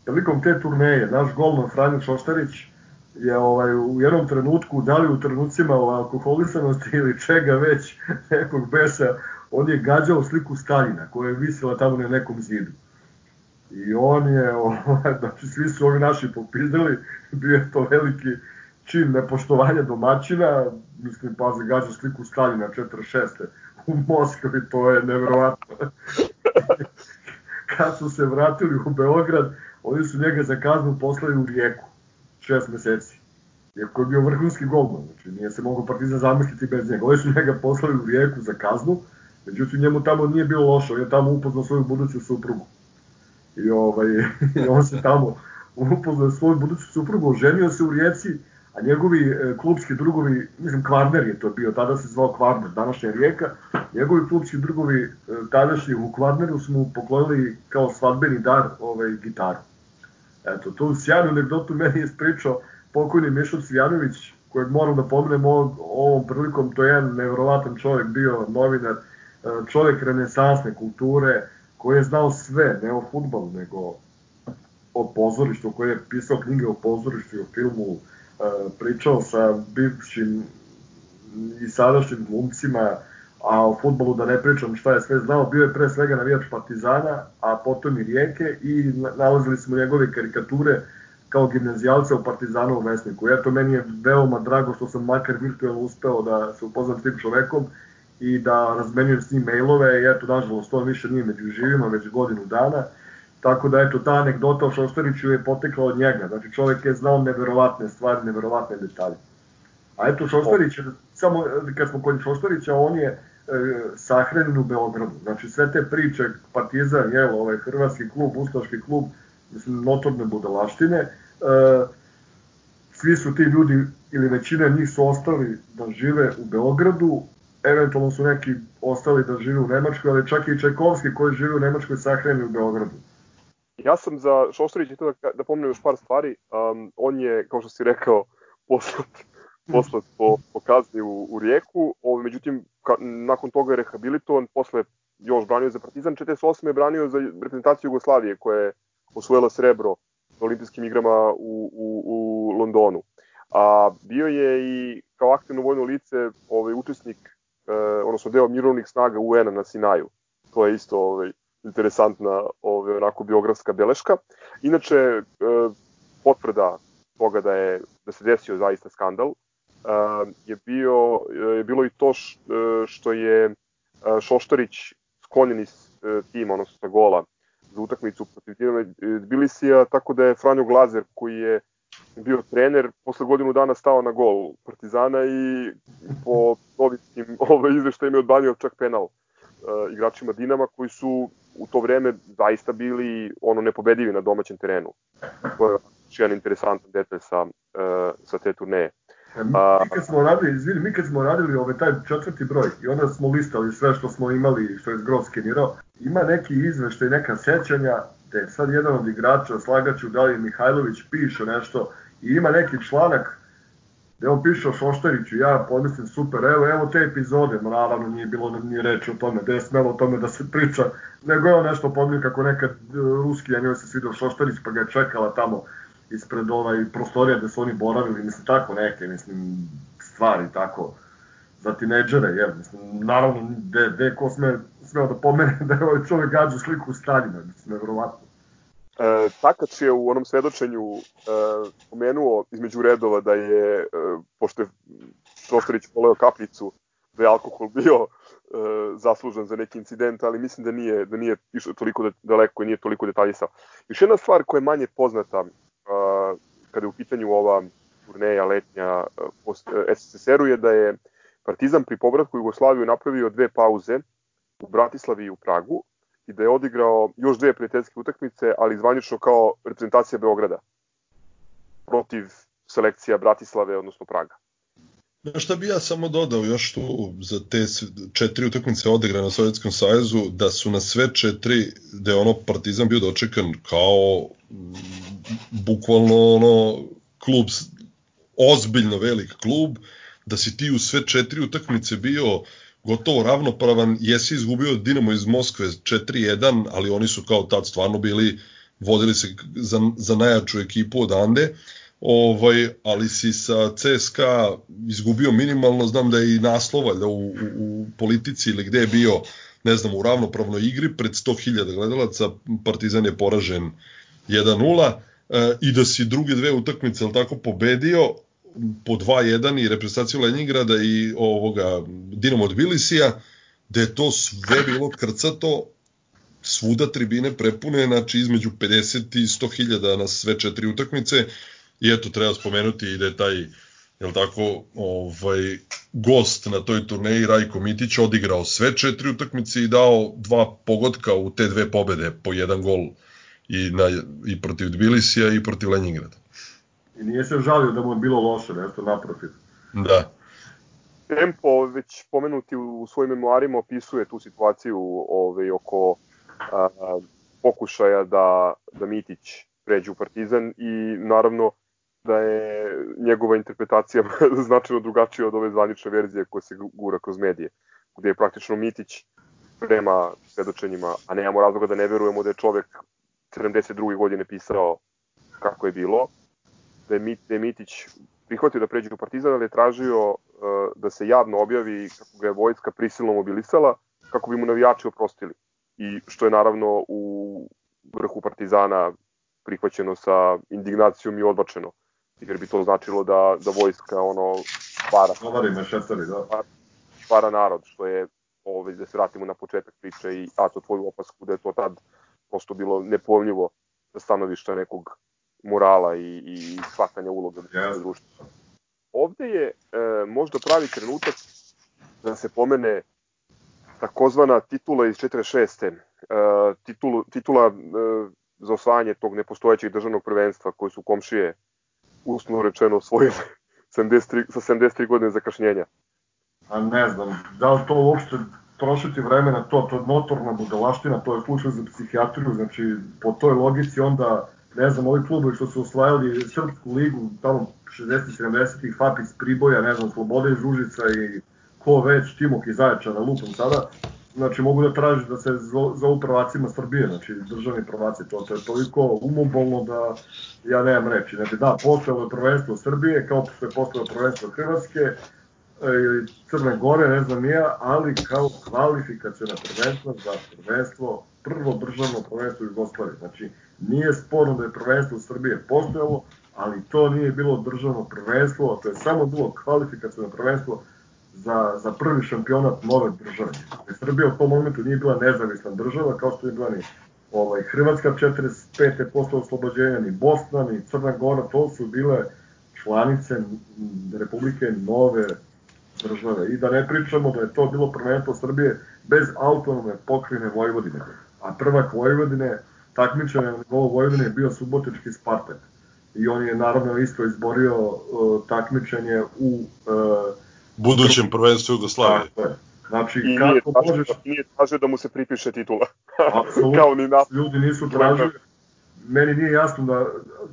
prilikom te turneje, naš golman Franjo Čoštarić je ovaj, u jednom trenutku, da li u trenucima alkoholisanosti ili čega već, <laughs> nekog besa, on je gađao sliku Stalina koja je visila tamo na nekom zidu. I on je, <laughs> ovaj, znači svi su ovi naši popizdali, bio je to veliki čin nepoštovanja domaćina, mislim, pa gađao sliku Stalina 46 u Moskvi, to je nevrovatno. Kad su se vratili u Beograd, oni su njega za kaznu poslali u Rijeku, šest meseci. Iako je bio vrhunski golman, znači nije se mogao Partizan zamisliti bez njega. Oni su njega poslali u Rijeku za kaznu, međutim njemu tamo nije bilo loše, on je tamo upoznao svoju buduću suprugu. I, ovaj, <laughs> i on se tamo upoznao svoju buduću suprugu, oženio se u Rijeci, a njegovi e, klubski drugovi, mislim Kvarner je to bio, tada se zvao Kvarner, današnja Rijeka, njegovi klubski drugovi e, tadašnji u Kvarneru su mu poklonili kao svadbeni dar ovaj, gitaru. Eto, tu sjajnu anegdotu meni je ispričao pokojni Mišo Cvijanović, kojeg moram da pomenem ovom, prilikom, to je jedan nevrovatan čovjek, bio novinar, e, čovjek renesansne kulture, koji je znao sve, ne o futbalu, nego o pozorištu, koji je pisao knjige o pozorištu i o filmu, pričao sa bivšim i sadašnjim glumcima, a o futbolu da ne pričam šta je sve znao, bio je pre svega navijač Partizana, a potom i Rijeke i nalazili smo njegove karikature kao gimnazijalca u Partizanu u Vesniku. Eto, meni je veoma drago što sam makar virtualno uspeo da se upoznam s tim čovekom i da razmenjujem s njim mailove i eto, nažalost, to više nije među živima, već godinu dana. Tako da, eto, ta anegdota o Šoštariću je potekla od njega. Znači, čovek je znao neverovatne stvari, neverovatne detalje. A eto, Šoštarić, samo kad smo kod Šoštarića, on je e, sahranjen u Beogradu. Znači, sve te priče, Partizan, jel, ovaj, hrvatski klub, ustaški klub, mislim, notorne budalaštine, e, svi su ti ljudi, ili većina njih su ostali da žive u Beogradu, eventualno su neki ostali da žive u Nemačkoj, ali čak i Čajkovski koji žive u Nemačkoj sahrani u Beogradu. Ja sam za Šoštarića da, da pomenem još par stvari. Um, on je, kao što si rekao, <laughs> poslat, poslat po, po kazni u, u Rijeku, o, međutim, ka, nakon toga je rehabilitovan, posle još branio za Partizan, 48. je branio za reprezentaciju Jugoslavije, koja je osvojila srebro na olimpijskim igrama u, u, u Londonu. A bio je i kao aktivno vojno lice ovaj, učesnik, eh, odnosno deo mirovnih snaga UN-a na Sinaju. To je isto ovaj, interesantna ovaj, onako biografska beleška. Inače, e, potvrda toga da je da se desio zaista skandal e, je bio je bilo i to e, što je e, Šoštarić sklonjen iz tima, odnosno sa gola za utakmicu protiv Dinama Tbilisija, tako da je Franjo Glazer koji je bio trener, posle godinu dana stao na gol Partizana i po novinskim <laughs> ovaj, izveštajima je odbanio čak penal uh, igračima Dinama koji su u to vreme zaista bili ono nepobedivi na domaćem terenu. To je jedan interesantan detalj sa, uh, sa te turneje. E, mi, mi kad smo radili, izvini, mi kad smo radili ovaj taj četvrti broj i onda smo listali sve što smo imali, što je Zgrov skenirao, ima neki izveštaj, neka sećanja, da sad jedan od igrača, slagaću Dalje Mihajlović, piše nešto i ima neki članak on piše o Šoštariću, ja pomislim super, evo, evo te epizode, naravno nije bilo ni reči o tome, gde je smelo o tome da se priča, nego je on nešto pominio kako nekad e, ruski, ja njoj se svidio Šoštarić, pa ga je čekala tamo ispred ovaj prostorija gde su oni boravili, mislim, tako neke, mislim, stvari, tako, za tineđere, je, mislim, naravno, gde, gde ko sme, smeo da pomene <laughs> da je ovaj čovek gađa sliku Staljina, mislim, nevrovatno. E, Takač je u onom svedočenju e, pomenuo između redova da je, e, pošto je Šoštarić poleo kapljicu, da je alkohol bio e, zaslužen za neki incident, ali mislim da nije, da nije išao toliko daleko i nije toliko detaljisao. Još jedna stvar koja je manje poznata a, kada je u pitanju ova turneja letnja e, SSSR-u je da je Partizan pri povratku Jugoslaviju napravio dve pauze u Bratislavi i u Pragu i da je odigrao još dve prijateljske utakmice, ali zvanično kao reprezentacija Beograda protiv selekcija Bratislave, odnosno Praga. Na šta bi ja samo dodao još tu za te četiri utakmice odigrane na Sovjetskom savezu, da su na sve četiri, da je ono Partizan bio dočekan kao bukvalno ono klub, ozbiljno velik klub, da si ti u sve četiri utakmice bio gotovo ravnopravan, jesi izgubio Dinamo iz Moskve 4-1, ali oni su kao tad stvarno bili, vodili se za, za najjaču ekipu odande, ovaj, ali si sa CSKA izgubio minimalno, znam da je i naslova da u, u, u politici ili gde je bio, ne znam, u ravnopravnoj igri pred 100.000 gledalaca, Partizan je poražen 1-0 e, i da si druge dve utakmice, ali tako, pobedio, po 2-1 i reprezentaciju Leningrada i ovoga Dinamo Tbilisija, da je to sve bilo krcato, svuda tribine prepune, znači između 50 i 100 hiljada na sve četiri utakmice i eto treba spomenuti i da je taj jel tako, ovaj, gost na toj turneji Rajko Mitić odigrao sve četiri utakmice i dao dva pogotka u te dve pobede po jedan gol i, na, i protiv Tbilisija i protiv Leningrada. I nije se žalio da mu je bilo loše, nešto naprotiv. Da. Tempo, već pomenuti u, svojim memoarima, opisuje tu situaciju ovaj, oko a, pokušaja da, da Mitić pređe u Partizan i naravno da je njegova interpretacija <laughs> značajno drugačija od ove zvanične verzije koje se gura kroz medije, gde je praktično Mitić prema svedočenjima, a nemamo razloga da ne verujemo da je čovek 72. godine pisao kako je bilo, da je, da je Mitić prihvatio da pređe u Partizan, ali je tražio uh, da se javno objavi kako ga je vojska prisilno mobilisala, kako bi mu navijači oprostili. I što je naravno u vrhu Partizana prihvaćeno sa indignacijom i odbačeno. Jer bi to značilo da, da vojska ono para. Dovari mešetari, da. Para narod, što je ovaj, da se vratimo na početak priče i a to tvoju opasku da je to tad prosto bilo nepojmljivo sa stanovišta nekog morala i, i shvatanja uloga yes. društva. Ovde je e, možda pravi trenutak da se pomene takozvana titula iz 46. E, titulu, titula e, za osvajanje tog nepostojećeg državnog prvenstva koje su komšije usno rečeno osvojili <laughs> 73, sa 73 godine zakašnjenja. A ne znam, da li to uopšte trošiti vreme na to, to je notorna budalaština, to je slučaj za psihijatriju, znači po toj logici onda, ne znam, ovi klubovi što su osvajali Srpsku ligu, tamo 60-70-ih, FAP iz Priboja, ne znam, Slobode iz Užica i ko već, Timok iz Zaječara, lupom sada, znači mogu da traži da se zovu prvacima Srbije, znači državni prvaci, to, to je toliko umobolno da ja nemam reći. Znači da, postojalo je prvenstvo Srbije, kao što je postojalo prvenstvo Hrvatske, ili Crne Gore, ne znam ja, ali kao kvalifikacijona prvenstva za prvenstvo, prvo državno prvenstvo Jugoslavije. Znači, nije sporno da je prvenstvo Srbije postojalo, ali to nije bilo državno prvenstvo, a to je samo bilo kvalifikacijno prvenstvo za, za prvi šampionat nove države. Srbija u tom momentu nije bila nezavisna država, kao što je bila ni ovaj, Hrvatska 45. posle oslobođenja, ni Bosna, ni Crna Gora, to su bile članice Republike nove države. I da ne pričamo da je to bilo prvenstvo Srbije bez autonome pokrine Vojvodine. A prvak Vojvodine, takmičan na nivou Vojvodine je bio Subotički Spartak. I on je naravno isto izborio uh, takmičenje u uh, budućem prvenstvu Jugoslavije. Tako je. Znači, I kako nije tražio, možeš... nije tražio da mu se pripiše titula. Apsolutno, <laughs> Kao ni nas. ljudi nisu tražili. Meni nije jasno da,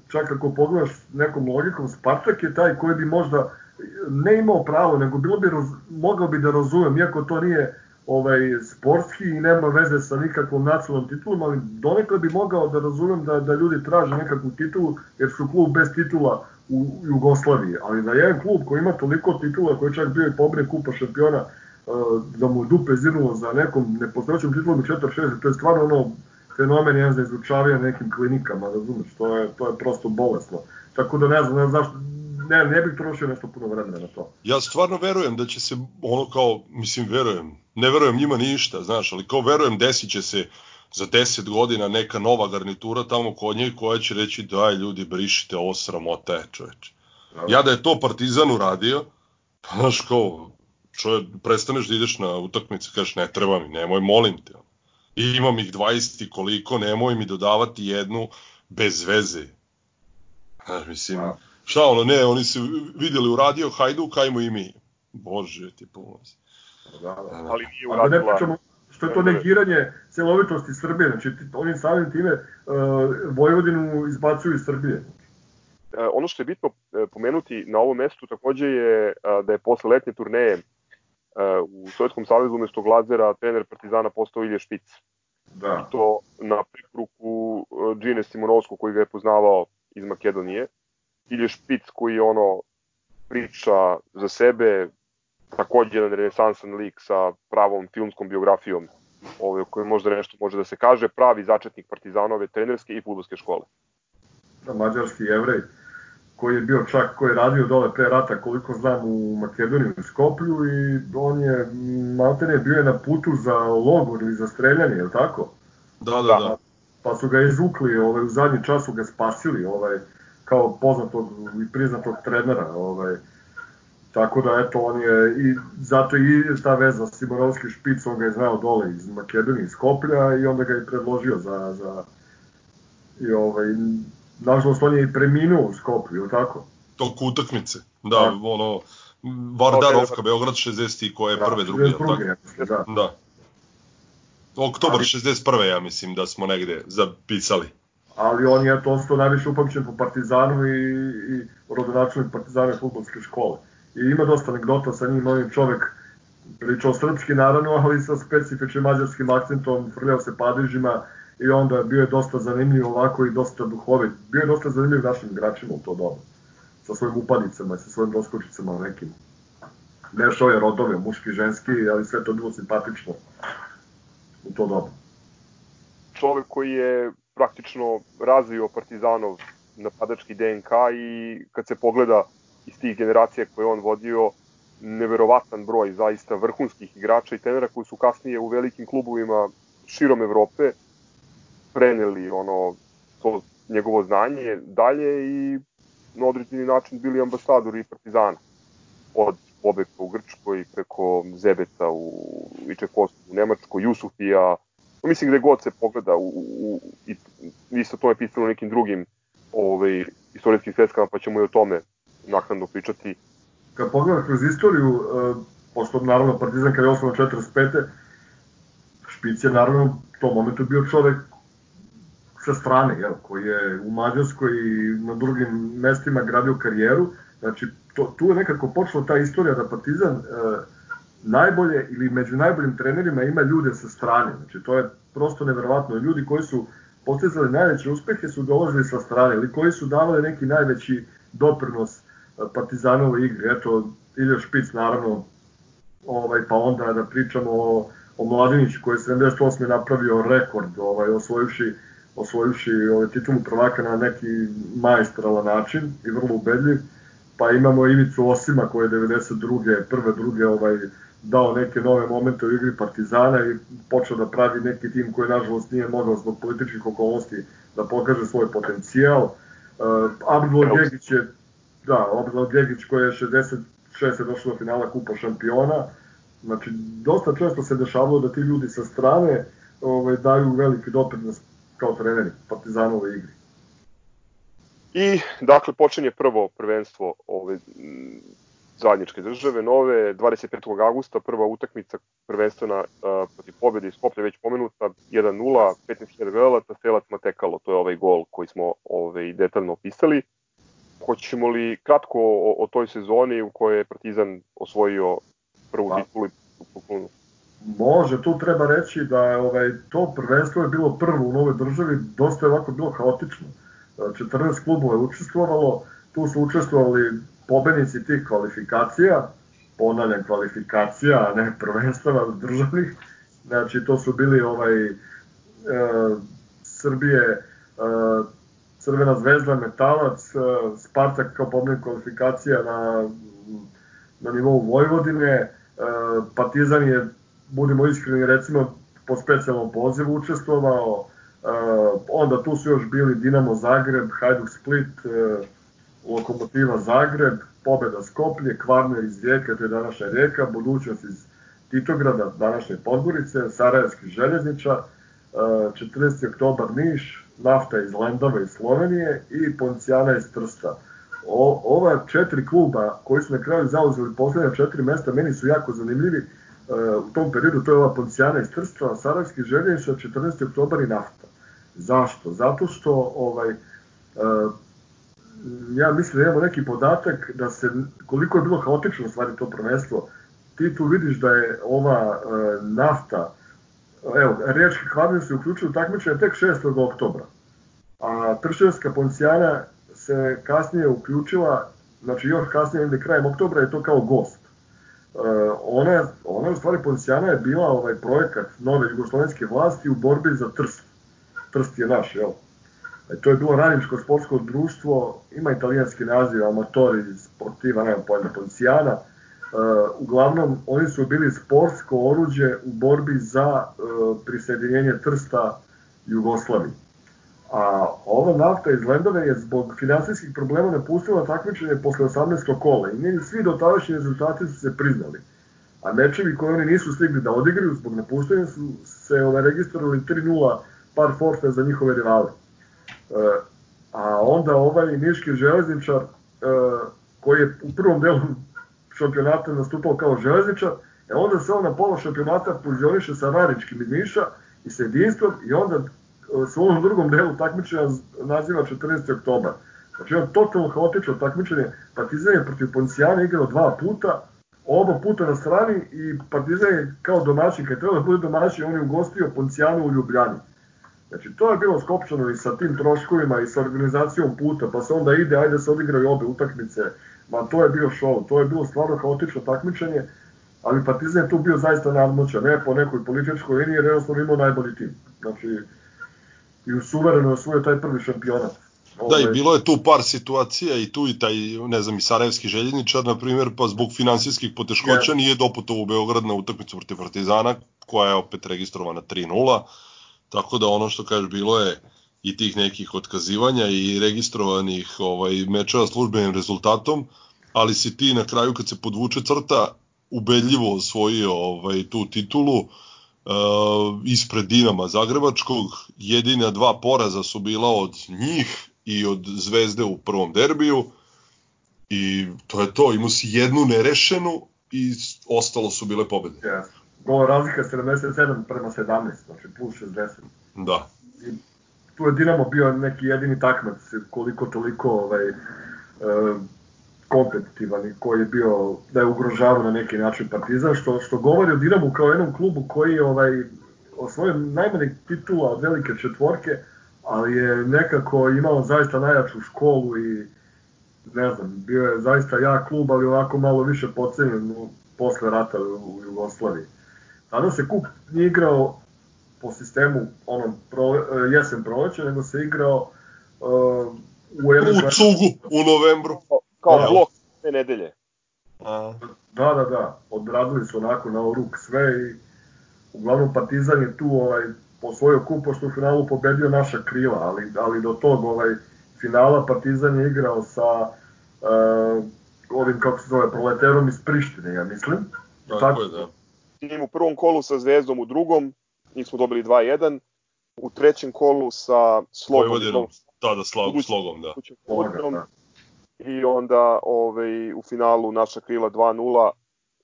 čak ako pogledaš nekom logikom, Spartak je taj koji bi možda ne imao pravo, nego bilo bi, mogao bi da razumem, iako to nije ovaj, sportski i nema veze sa nikakvom nacionalnom titulom, ali donekle bi mogao da razumem da, da ljudi traže nekakvu titulu, jer su klub bez titula u Jugoslaviji, ali da jedan klub koji ima toliko titula, koji je čak bio i pobred kupa šampiona, da mu dupe zirnulo za nekom nepostojećom titulom 4-6, to je stvarno ono fenomen jedan za izučavanje nekim klinikama, razumeš, to je, to je prosto bolesno. Tako da ne znam, ne znam zašto, ne, ne bih trošio nešto puno vremena na to. Ja stvarno verujem da će se ono kao, mislim verujem, ne verujem njima ništa, znaš, ali kao verujem desit će se za 10 godina neka nova garnitura tamo kod njih koja će reći daj ljudi brišite ovo sramota je čoveče. Ja da je to Partizan uradio, pa znaš kao, čovjek, prestaneš da ideš na utakmice, kažeš ne treba mi, nemoj, molim te. I imam ih 20 i koliko, nemoj mi dodavati jednu bez veze. Znaš, mislim, A. šta ono, ne, oni su vidjeli uradio Hajduk, ajmo i mi. Bože ti pomozi. Da, da. Ali nije uradila... Da ne pričamo što je to negiranje celovitosti Srbije, znači oni samim time uh, Vojvodinu izbacuju iz Srbije. E, ono što je bitno e, pomenuti na ovom mestu takođe je da je posle letnje turneje u Sovjetskom savezu umesto Glazera trener Partizana postao Ilje Špic. Da. I to na pripruku Džine Simonovsku koji ga je poznavao iz Makedonije. Ilje Špic koji je ono priča za sebe, takođe jedan renesansan lik sa pravom filmskom biografijom ovaj, koji možda nešto može da se kaže, pravi začetnik Partizanove trenerske i futbolske škole. Da, mađarski jevrej koji je bio čak, koji je radio dole pre rata, koliko znam, u Makedoniji, u Skoplju i on je, maltene, bio je na putu za logor ili za streljanje, je li tako? Da, da, da. Pa su ga izvukli, ovaj, u zadnji čas su ga spasili, ovaj, kao poznatog i priznatog trenera, ovaj, Tako da, eto, on je, i zato i ta veza Simorovski špic, on ga je znao dole iz Makedonije, iz Koplja i onda ga je predložio za, za i ovaj, nažalost on je i preminuo u Skoplju, tako? Toko utakmice, da, da. ono, Vardarovka, Beograd 60 koje je da, prve, druge, tako? Da. da. Oktobar 61. ja mislim da smo negde zapisali. Ali on je to ostao najviše upamćen po Partizanu i, i rodonačelnik Partizane futbolske škole. I ima dosta anegdota sa njim, on je čovek pričao srpski naravno, ali sa specifičnim mađarskim akcentom, frljao se padežima i onda bio je dosta zanimljiv ovako i dosta duhovit. Bio je dosta zanimljiv našim igračima u to doba. Sa svojim upadicama, sa svojim doskočicama nekim. Mešao je rodove, muški, ženski, ali sve to bilo simpatično u to doba. Čovek koji je praktično razvio Partizanov napadački DNK i kad se pogleda iz tih generacija koje on vodio, neverovatan broj zaista vrhunskih igrača i trenera koji su kasnije u velikim klubovima širom Evrope preneli ono to njegovo znanje dalje i na određeni način bili ambasadori Partizana. Od Bobeka u Grčkoj preko Zebeta u Ičekostu u Nemačkoj, Jusufija, mislim gde god se pogleda u, u, i isto to je pisalo u nekim drugim ovaj, istorijskim sveskama, pa ćemo i o tome naknadno pričati. Kad pogledaš kroz istoriju, uh, pošto naravno Partizan kada je osnovan 45. Špic je naravno u tom momentu bio čovek sa strane, jel, koji je u Mađarskoj i na drugim mestima gradio karijeru. Znači, to, tu je nekako počela ta istorija da Partizan uh, najbolje ili među najboljim trenerima ima ljude sa strane. Znači, to je prosto neverovatno. Ljudi koji su postizali najveće uspehe su dolazili sa strane ili koji su davali neki najveći doprinos Partizanove igre. Eto, Ilja Špic naravno, ovaj, pa onda da pričamo o, o Mladiniću koji je 78. napravio rekord, ovaj, osvojivši osvojivši ovaj, titulu prvaka na neki majstralan način i vrlo ubedljiv. Pa imamo Ivicu Osima koji je 92. prve, druge ovaj, dao neke nove momente u igri Partizana i počeo da pravi neki tim koji nažalost nije mogao zbog političkih okolnosti da pokaže svoj potencijal. Uh, Abdul Gegić je Da, Obzal Gegić koji je 66. došao do finala Kupa šampiona. Znači, dosta često se dešavalo da ti ljudi sa strane ovaj, daju veliki doprinos kao treneri Partizanove igri. I, dakle, počinje prvo prvenstvo ove zajedničke države, nove, 25. augusta, prva utakmica prvenstvena uh, protiv pobjede iz Skoplja, već pomenuta, 1-0, 15.000 gledalaca, Stelac Matekalo, to je ovaj gol koji smo ovaj, detaljno opisali. Hoćemo li kratko o, o toj sezoni u kojoj je Partizan osvojio prvu pa. titulu u poklonu? Može, tu treba reći da ovaj, to prvenstvo je bilo prvo u novoj državi, dosta je ovako bilo haotično. 14 klubova je učestvovalo, tu su učestvovali pobednici tih kvalifikacija, ponavljam kvalifikacija, a ne prvenstava <laughs> državnih. Znači, to su bili ovaj e, Srbije, e, Crvena zvezda, Metalac, e, Spartak kao pobednik kvalifikacija na, na nivou Vojvodine, e, Partizan je, budimo iskreni, recimo po specijalnom pozivu učestvovao, e, onda tu su još bili Dinamo Zagreb, Hajduk Split, Lokomotiva Zagreb, pobeda Skoplje, Kvarner iz Rijeke, to je današnja Rijeka, budućnost iz Titograda, današnje Podgorice, Sarajevski željezničar, 14. oktobar Niš, Nafta iz Lendova iz Slovenije i Poncijana iz Trsta. O, ova četiri kluba koji su na kraju zauzeli poslednja četiri mesta, meni su jako zanimljivi. E, u tom periodu to je ova Poncijana iz Trsta, Sarajevski željezničar, 14. oktobar i Nafta. Zašto? Zato što ovaj, e, ja mislim da imamo neki podatak da se, koliko je bilo haotično stvari to prvenstvo, ti tu vidiš da je ova e, nafta evo, Riječki Hladin se uključio u takmičenje tek 6. oktobra. A Trševska Poncijana se kasnije uključila, znači još kasnije ili krajem oktobra je to kao gost. Uh, ona, ona u stvari Poncijana je bila ovaj projekat nove jugoslovenske vlasti u borbi za Trst. Trst je naš, jel? E, to je bilo radničko sportsko društvo, ima italijanski naziv, amatori, sportiva, nema pojma, Poncijana. Uh, uglavnom, oni su bili sportsko oruđe u borbi za uh, prisjedinjenje Trsta Jugoslaviji. A ova nafta iz Lendove je zbog finansijskih problema napustila takmičenje posle 18. kola i njeni svi dotadašnji rezultati su se priznali. A mečevi koje oni nisu stigli da odigraju zbog napuštanja su se ovaj, registrovali 3-0 par forfe za njihove rivale. Uh, A onda ovaj niški železničar, e, koji je u prvom delu šampionata nastupao kao železničar, e onda se on na pola šampionata fuzioniše sa Raričkim iz Niša i sa jedinstvom i onda e, se u ovom drugom delu takmičenja naziva 14. oktobar. Znači on totalno haotično takmičenje, Partizan je protiv Poncijana igrao dva puta, oba puta na strani i Partizan je kao domaćin, kad treba da bude domaćin, on je ugostio Poncijanu u Ljubljani. Znači, to je bilo skopčano i sa tim troškovima i sa organizacijom puta, pa se onda ide, ajde se odigraju obe utakmice, ma to je bio show, to je bilo stvarno haotično takmičenje, ali Partizan je tu bio zaista nadmoćan, ne po nekoj političkoj liniji, jer jednostavno imao najbolji tim. Znači, i u suvereno osvojio taj prvi šampionat. Da, i ovaj- bilo je tu par situacija i tu i taj, ne znam, i Sarajevski željezničar, na primjer, pa zbog finansijskih poteškoća nije doputovao u Beograd na utakmicu protiv Partizana, koja je opet registrovana 3-0, tako da ono što kažeš, bilo je i tih nekih otkazivanja i registrovanih ovaj, mečeva službenim rezultatom, ali si ti na kraju kad se podvuče crta ubedljivo osvojio ovaj, tu titulu, uh, ispred Dinama Zagrebačkog, jedina dva poraza su bila od njih i od Zvezde u prvom derbiju i to je to, imao si jednu nerešenu i ostalo su bile pobede. Yes. Gol razlika 77 prema 17, znači plus 60. Da. I tu je Dinamo bio neki jedini takmac koliko toliko ovaj, e, kompetitivan i koji je bio da je ugrožavao na neki način Partizan, što, što govori o Dinamu kao jednom klubu koji je ovaj, osvojio najmanje titula od velike četvorke, ali je nekako imao zaista najjaču školu i ne znam, bio je zaista jak klub, ali ovako malo više pocenjen posle rata u Jugoslaviji. Tada se kup nije igrao po sistemu onom pro, jesen proleće, nego se igrao uh, u jednom... U cugu, u novembru. Kao da. blok te nedelje. A. Da, da, da. Odradili su onako na ruk sve i uglavnom Partizan je tu ovaj, osvojio kup, pošto u finalu pobedio naša krila, ali, ali do tog ovaj, finala Partizan je igrao sa uh, ovim, kako se zove, proleterom iz Prištine, ja mislim. Tako, tako je, da. Tim u prvom kolu sa Zvezdom u drugom, njih smo dobili 2-1, u trećem kolu sa Slogom. Vojvodinom, da, da, slog, Slogom, da. Vojvodinom, da. I onda ovaj, u finalu naša krila 2-0,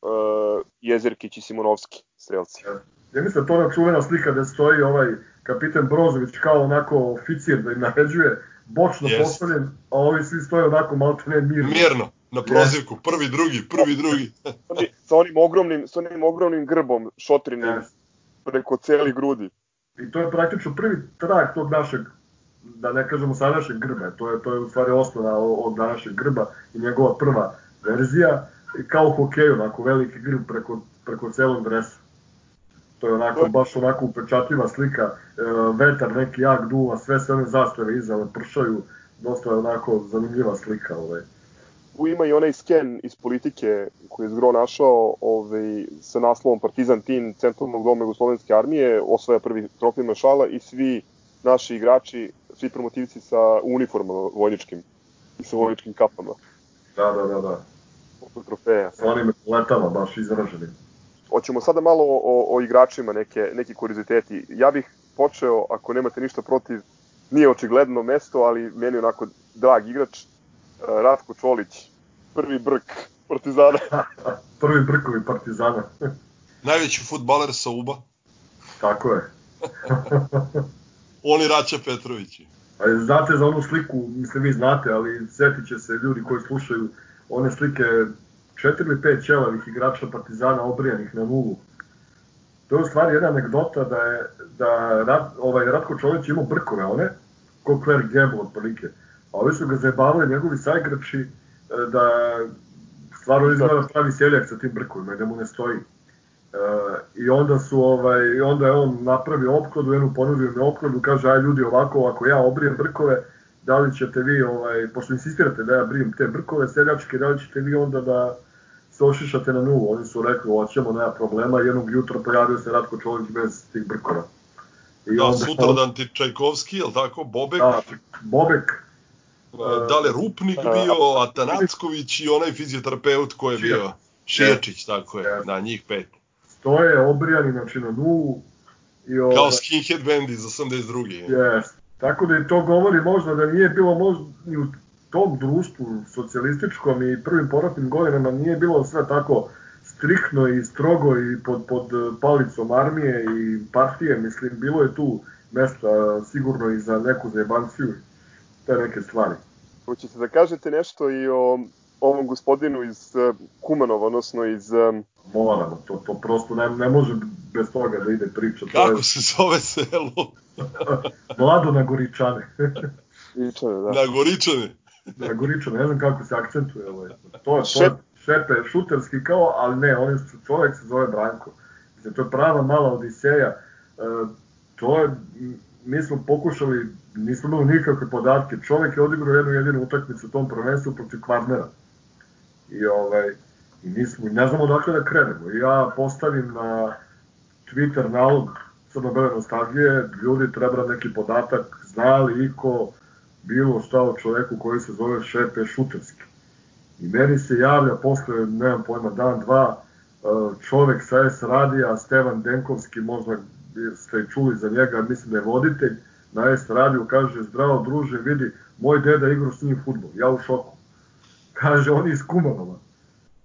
uh, Jezerkić i Simonovski, strelci. Ja. Ja mislim da to ona čuvena slika gde stoji ovaj kapiten Brozović kao onako oficir da im naređuje, bočno yes. postavljen, a ovi svi stoje onako malo ne mirno. Mirno, na prozivku, yes. prvi, drugi, prvi, drugi. <laughs> sa onim ogromnim, sa onim ogromnim grbom šotrinim yes. preko celi grudi. I to je praktično prvi trag tog našeg da ne kažemo sadašnjeg grba, to je, to je u stvari osnova od današnjeg grba i njegova prva verzija, kao u hokeju, onako veliki grb preko, preko celog dresa. To je onako, baš onako upečatljiva slika, e, vetar neki jak duva, sve se one zastave iza pršaju, dosta je onako zanimljiva slika. Ovaj. Tu ima i onaj sken iz politike koji je Zgro našao ovaj, sa naslovom Partizan tim centralnog doma Jugoslovenske armije, osvaja prvi trofej Mašala i svi naši igrači, svi promotivci sa uniformama vojničkim i sa vojničkim kapama. Da, da, da, da. Oko trofeja. Sa onim letama baš izraženim. Hoćemo sada malo o, o igračima, neke, neki kurioziteti. Ja bih počeo, ako nemate ništa protiv, nije očigledno mesto, ali meni onako drag igrač, Ratko Čolić, prvi brk Partizana. <laughs> prvi brkovi Partizana. <laughs> Najveći futbaler sa UBA. Tako je. <laughs> Oni Raća Petrovići. A znate za onu sliku, mislim vi znate, ali setit će se ljudi koji slušaju one slike četiri ili pet ćelavih igrača Partizana obrijanih na nulu. To je u stvari jedna anegdota da je da Rat, ovaj, Ratko Čolić imao brkove one, ko Claire Gable otprilike. Ovi su ga zajebavali njegovi saigrači e, da stvarno izgleda pravi seljak sa tim brkovima i da mu ne stoji. Uh, I onda su ovaj i onda je on napravio opkladu, jednu ponudio mi opkladu, kaže aj ljudi ovako, ako ja obrijem brkove, da li ćete vi ovaj pošto insistirate da ja brijem te brkove seljačke, da li ćete vi onda da se ošišate na nulu. Oni su rekli, hoćemo, nema problema, jednog jutra pojavio se Ratko Čolić bez tih brkova. I da, onda, sutradan ti Čajkovski, je li tako, Bobek? Da, Bobek. Da li Rupnik bio, Atanacković i onaj fizioterapeut ko je bio? Šijačić, tako je, na njih pet. Stoje obrijani, znači na nulu. I ovaj, Kao skinhead band iz 82. Yes. Tako da i to govori možda da nije bilo možda ni u tom društvu socijalističkom i prvim poratnim godinama nije bilo sve tako striktno i strogo i pod, pod palicom armije i partije, mislim, bilo je tu mesta sigurno i za neku zajebanciju te neke stvari. Hoćete da kažete nešto i o ovom gospodinu iz uh, Kumanova, odnosno iz... Um... Moramo, to, to prosto ne, ne može bez toga da ide priča. Kako to je... se zove selo? <laughs> Mlado na Goričane. <laughs> Goričane, da. Na Goričane. na Goričane, ne znam kako se akcentuje. Ovaj. To, je, to je šepe, šuterski kao, ali ne, on je, čovjek se zove Branko. Znači, to je prava mala odiseja. E, to je, mi smo pokušali, nismo imali nikakve podatke. Čovjek je odigrao jednu jedinu utakmicu u tom prvenstvu protiv Kvarnera. I ovaj, i nismo, ne znamo dakle da krenemo. I ja postavim na Twitter nalog crno-bele nostalgije, ljudi treba neki podatak, zna li iko bilo šta o čoveku koji se zove Šepe Šuterski. I meni se javlja posle, nemam pojma, dan, dva, e, čovek sa S radija, Stevan Denkovski, možda ste čuli za njega, mislim da je voditelj, na S radiju kaže, zdravo druže, vidi, moj deda igra s njim futbol, ja u šoku. Kaže, on je iz Kumanova.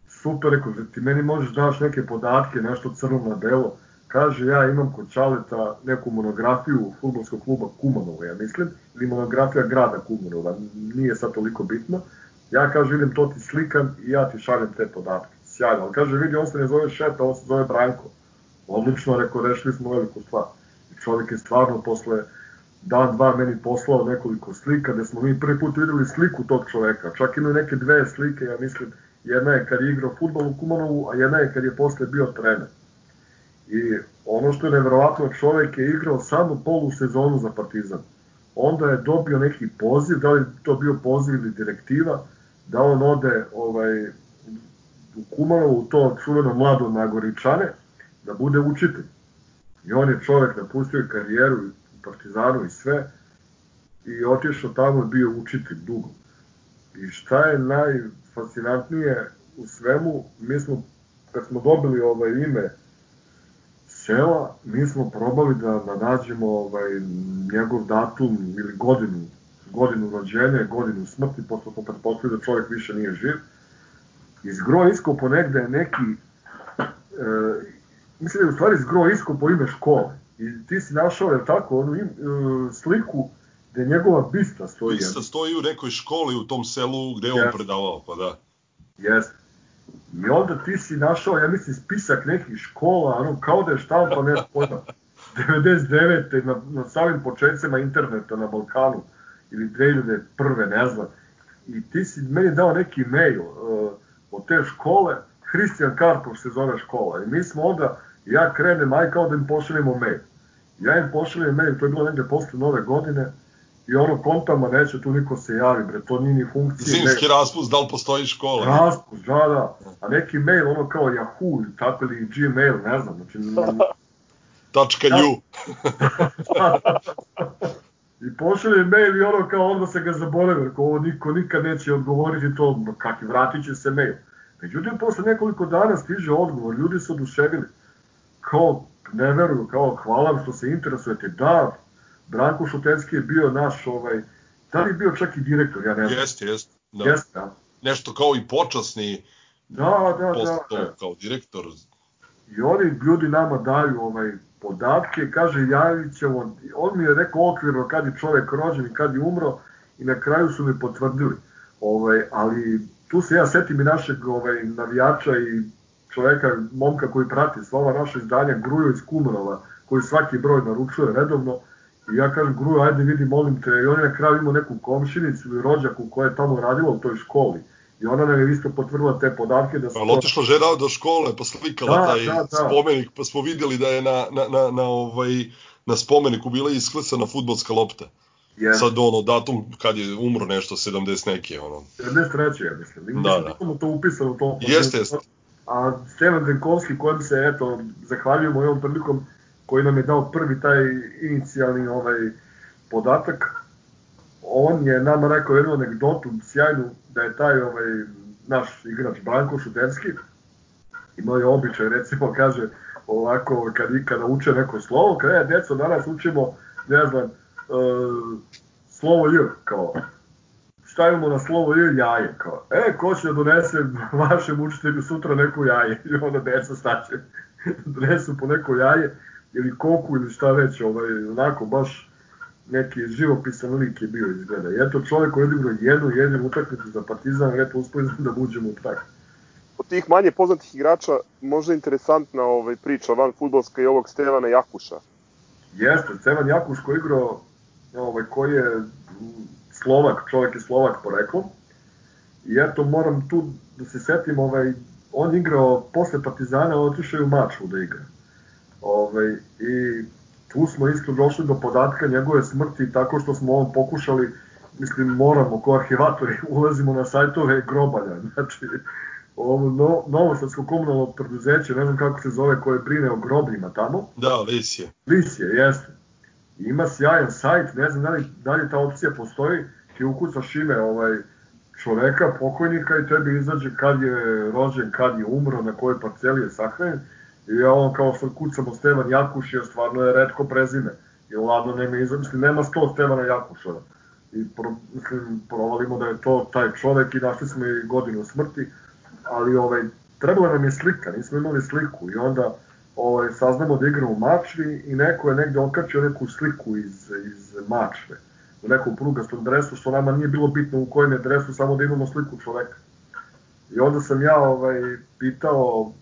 Super, rekao, ti meni možeš daš neke podatke, nešto crno na belo. Kaže, ja imam kod Čaleta neku monografiju futbolskog kluba Kumanova, ja mislim, ili monografija grada Kumanova, nije sad toliko bitno. Ja kaže, idem to ti slikam i ja ti šaljem te podatke. Sjajno, ali kaže, vidi, on se ne zove Šeta, on se zove Branko. Odlično, rekao, rešili smo veliku stvar. I čovjek je stvarno posle dan, dva meni poslao nekoliko slika, gde smo mi prvi put videli sliku tog čoveka. Čak imaju neke dve slike, ja mislim, jedna je kad je igrao futbol u Kumanovu, a jedna je kad je posle bio trener. I ono što je nevjerovatno, čovek je igrao samo polu sezonu za Partizan. Onda je dobio neki poziv, da li to bio poziv ili direktiva, da on ode ovaj, u Kumanovu, to čuveno mlado Nagoričane, da bude učitelj. I on je čovek napustio karijeru u Partizanu i sve i otišao tamo i bio učitelj dugo. I šta je najfascinantnije u svemu, mi smo, kad smo dobili ovaj ime sela, mi smo probali da, da nađemo ovaj, njegov datum ili godinu, godinu rođenja, godinu smrti, posle smo pretpostavili da čovjek više nije živ. Izgro iskopo negde neki, e, mislim da je u stvari izgro iskopo ime škole. I ti si našao, je tako, onu im, e, sliku gde njegova bista stoji. Bista stoji u nekoj školi u tom selu gde je on predavao, pa da. Jeste. I onda ti si našao, ja mislim, spisak nekih škola, ono, kao da je štampa, ne pojma, 99. na, na samim početcima interneta na Balkanu, ili 2001. ne znam. I ti si meni dao neki mail uh, od te škole, Hristijan Karpov se zove škola. I mi smo onda, ja krenem, aj kao da im pošaljemo mail. Ja im pošaljem mail, to je bilo negde posle nove godine, i ono kontama neće tu niko se javi, bre, to nije ni funkcija. Zimski ne... raspust, da li postoji škola? Raspust, da, da. A neki mail, ono kao Yahoo ili tako ili Gmail, ne znam, znači... <laughs> Tačka nju. <laughs> I pošalje mail i ono kao onda se ga zaboravio, rekao ovo niko nikad neće odgovoriti to, kakvi vratit će se mail. Međutim, posle nekoliko dana stiže odgovor, ljudi su oduševili. Kao, ne veruju, kao, hvala vam što se interesujete, da, Branko Šutenski je bio naš, ovaj, da li bio čak i direktor, ja ne znam. Jeste, jeste. Da. Jeste, da. Nešto kao i počasni da, da, posto, da, da. kao direktor. I oni ljudi nama daju ovaj podatke, kaže javit ćemo, on mi je rekao okvirno kad je čovek rođen i kad je umro i na kraju su mi potvrdili. Ovaj, ali tu se ja setim i našeg ovaj, navijača i čoveka, momka koji prati sva ova naša izdanja, Grujo iz Kumanova, koji svaki broj naručuje redovno, I ja kažem, Grujo, ajde vidi, molim te, i on je na kraju imao neku komšinicu ili rođaku koja je tamo radila u toj školi. I ona nam je isto potvrdila te podatke da su... Ali otišla žena do škole, pa slikala da, taj da, da. spomenik, pa smo videli da je na, na, na, na, ovaj, na spomeniku bila isklesana futbolska lopta. Yes. Sad ono, datum kad je umro nešto, 70 neke, ono. 73. ja mislim. Da, da. to upisano u tom. Jeste, jeste. A Stevan Denkovski, kojem se, eto, zahvaljujemo ovom prilikom, koji nam je dao prvi taj inicijalni ovaj podatak, on je nama rekao jednu anegdotu sjajnu da je taj ovaj naš igrač Branko Šuterski imao je običaj, recimo kaže ovako kad, kada uče neko slovo, kada je deco danas učimo, ne znam, slovo J, kao, šta imamo na slovo J, jaje, kao, e, ko će da donese <laughs> vašem učitelju sutra neko jaje, <laughs> i onda deca staće, <laughs> donesu po neko jaje, ili koku, ili šta već, ovaj, onako, baš, neki živopisan lik je bio izgleda. I eto čovjek koji je odigrao jednu jedinu utakmicu za Partizan, eto uspio da buđemo u trak. Od tih manje poznatih igrača, možda interesantna ovaj, priča van futbolska je ovog Stevana Jakuša. Jeste, Stevan Jakuš koji je igrao, ovaj, koji je Slovak, čovjek je Slovak poreklom. I eto, moram tu da se setim, ovaj, on igrao posle Partizana, otišao je u Maču da igra. Ovaj, I tu smo isto došli do podatka njegove smrti tako što smo on pokušali, mislim moramo ko arhivatori <laughs> ulazimo na sajtove grobalja, <laughs> znači ovo no, novosadsko komunalno preduzeće, ne znam kako se zove, koje brine o grobljima tamo. Da, Lisije. Lisije, jeste. Ima sjajan sajt, ne znam da li, da li ta opcija postoji, ti ukucaš ime ovaj, čoveka, pokojnika i tebi izađe kad je rođen, kad je umro, na kojoj parceli je sahranjen I ja on kao sad kucamo Stevan Jakuš, jer stvarno je redko prezime. I ladno nema izra, mislim, nema sto Stevana Jakuša. I pro, mislim, provalimo da je to taj čovek i našli smo i godinu smrti, ali ovaj, trebala nam je slika, nismo imali sliku i onda ovaj, saznamo da igramo u Mačvi i neko je negde okačio neku sliku iz, iz Mačve u nekom prugastom dresu, što nama nije bilo bitno u kojem je dresu, samo da imamo sliku čoveka. I onda sam ja ovaj, pitao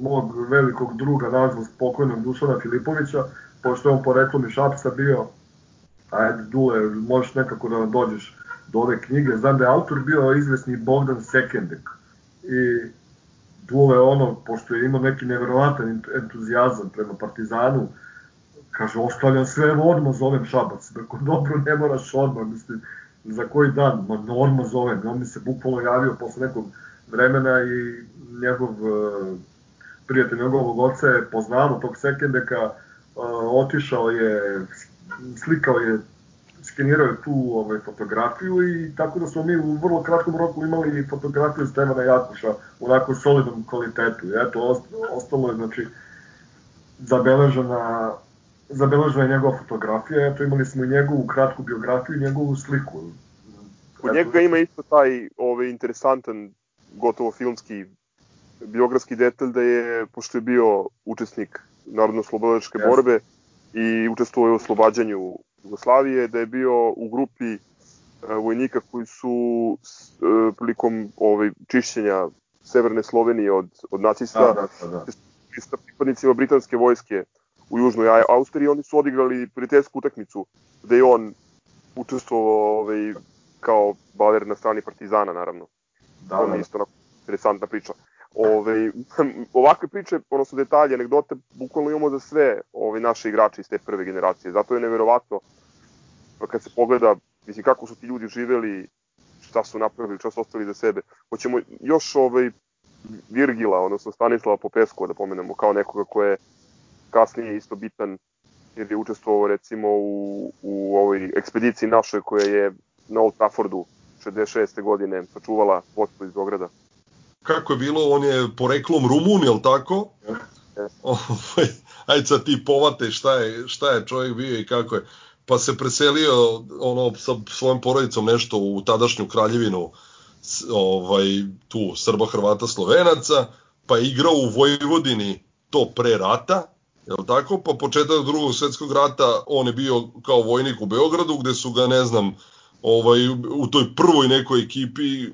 mog velikog druga, nažalost pokojnog Dušana Filipovića, pošto je on poreklom iz Šapca bio, ajde Dule, možeš nekako da dođeš do ove knjige, znam da je autor bio izvesni Bogdan Sekendek i Dule ono, pošto je imao neki neverovatan entuzijazam prema Partizanu, kaže, ostavljam sve, odmah zovem Šabac, dakle, dobro, ne moraš odmah, mislim, za koji dan, ma odmah zovem, on mi se bukvalno javio posle nekog vremena i njegov prijatelj njegovog oca je poznano tog sekendeka, uh, otišao je, slikao je, skenirao je tu ovaj, fotografiju i tako da smo mi u vrlo kratkom roku imali fotografiju Stevana Jakuša u onako solidnom kvalitetu. I eto, ostalo je, znači, zabeležena zabeležena je njegova fotografija, eto imali smo i njegovu kratku biografiju i njegovu sliku. Kod njega ima isto taj ovaj, interesantan, gotovo filmski biografski detalj da je, pošto je bio učesnik narodno-slobodačke yes. borbe i učestvovao u oslobađanju Jugoslavije, da je bio u grupi uh, vojnika koji su uh, prilikom ovaj, čišćenja severne Slovenije od, od nacista da, da, da. sa pripadnicima britanske vojske u Južnoj Austriji, oni su odigrali prijateljsku utakmicu gde je on učestvovao ovaj, kao baler na strani Partizana, naravno. Da, da. je isto onako interesantna priča. Ove, <laughs> ovakve priče, odnosno detalje, anegdote, bukvalno imamo za sve ove naše igrače iz te prve generacije. Zato je neverovatno kad se pogleda, mislim, kako su ti ljudi živeli, šta su napravili, šta su ostali za sebe. Hoćemo još ovaj Virgila, odnosno Stanislava Popeskova da pomenemo kao nekoga ko je kasnije isto bitan jer je učestvovao recimo u, u ovoj ekspediciji našoj koja je na Old Traffordu 66. godine sačuvala vodstvo iz Beograda kako je bilo, on je poreklom Rumun, je li tako? Ovaj, ajde sad ti povate šta je, šta je čovjek bio i kako je. Pa se preselio ono sa svojom porodicom nešto u tadašnju kraljevinu ovaj, tu Srba, Hrvata, Slovenaca, pa je igrao u Vojvodini to pre rata, je li tako? Pa početak drugog svetskog rata on je bio kao vojnik u Beogradu gde su ga, ne znam, ovaj, u toj prvoj nekoj ekipi e,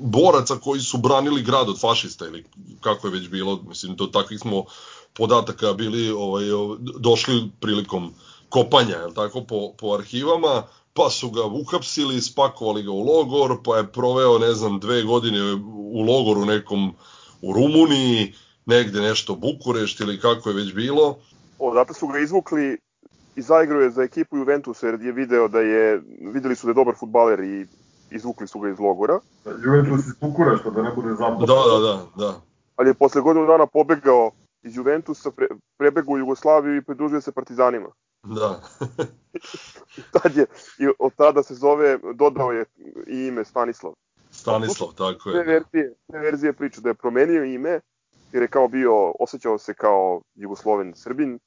boraca koji su branili grad od fašista ili kako je već bilo, mislim do takvih smo podataka bili ovaj došli prilikom kopanja, je tako po po arhivama, pa su ga uhapsili, spakovali ga u logor, pa je proveo ne znam dve godine u logoru nekom u Rumuniji, negde nešto Bukurešt ili kako je već bilo. Odatle su ga izvukli i zaigrao je za ekipu Juventusa jer je video da je, videli su da je dobar futbaler i izvukli su ga iz logora. Juventus iz Bukurešta, da ne bude zapad. Da, da, da, da. Ali je posle godinu dana pobegao iz Juventusa, pre, prebegao u Jugoslaviju i pridružio se Partizanima. Da. <laughs> Tad je, i od tada se zove, dodao je i ime Stanislav. Stanislav, tako je. Te verzije, te verzije priču da je promenio ime, jer je kao bio, osjećao se kao Jugosloven Srbin,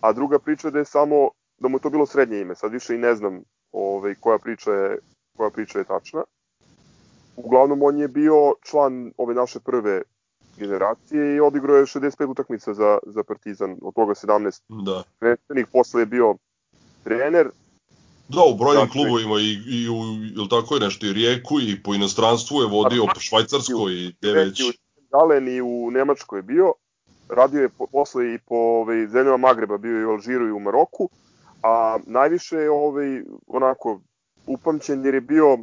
a druga priča da je samo da mu je to bilo srednje ime, sad više i ne znam ovaj, koja, priča je, koja priča je tačna. Uglavnom, on je bio član ove naše prve generacije i odigrao je 65 utakmica za, za Partizan, od toga 17 Da. predstavnik, posle je bio trener, Da, u brojnim Dakle- klubovima i, i u, ili tako je nešto, i Rijeku i po inostranstvu je vodio, po Švajcarskoj i gde već. i u Galen i u Nemačkoj je bio, radio je po, posle i po ovaj, zemljama Magreba, bio je u Alžiru i u Maroku, a najviše je ovaj, onako upamćen jer je bio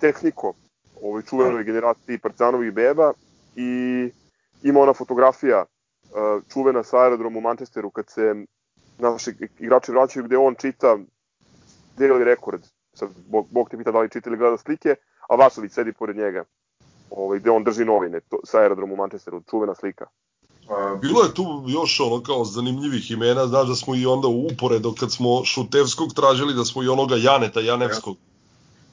tehniko ovoj čuvenoj generaciji Partizanovih beba i ima ona fotografija uh, čuvena sa aerodromu u Manchesteru kad se naši igrači vraćaju gde on čita deli rekord. Sad, Bog, Bog te pita da li čita ili gleda slike, a Vasović sedi pored njega ovaj, gde on drži novine to, sa aerodromu u Manchesteru, čuvena slika. Bilo je tu još ono kao zanimljivih imena, znaš da smo i onda uporedo kad smo Šutevskog tražili da smo i onoga Janeta Janevskog,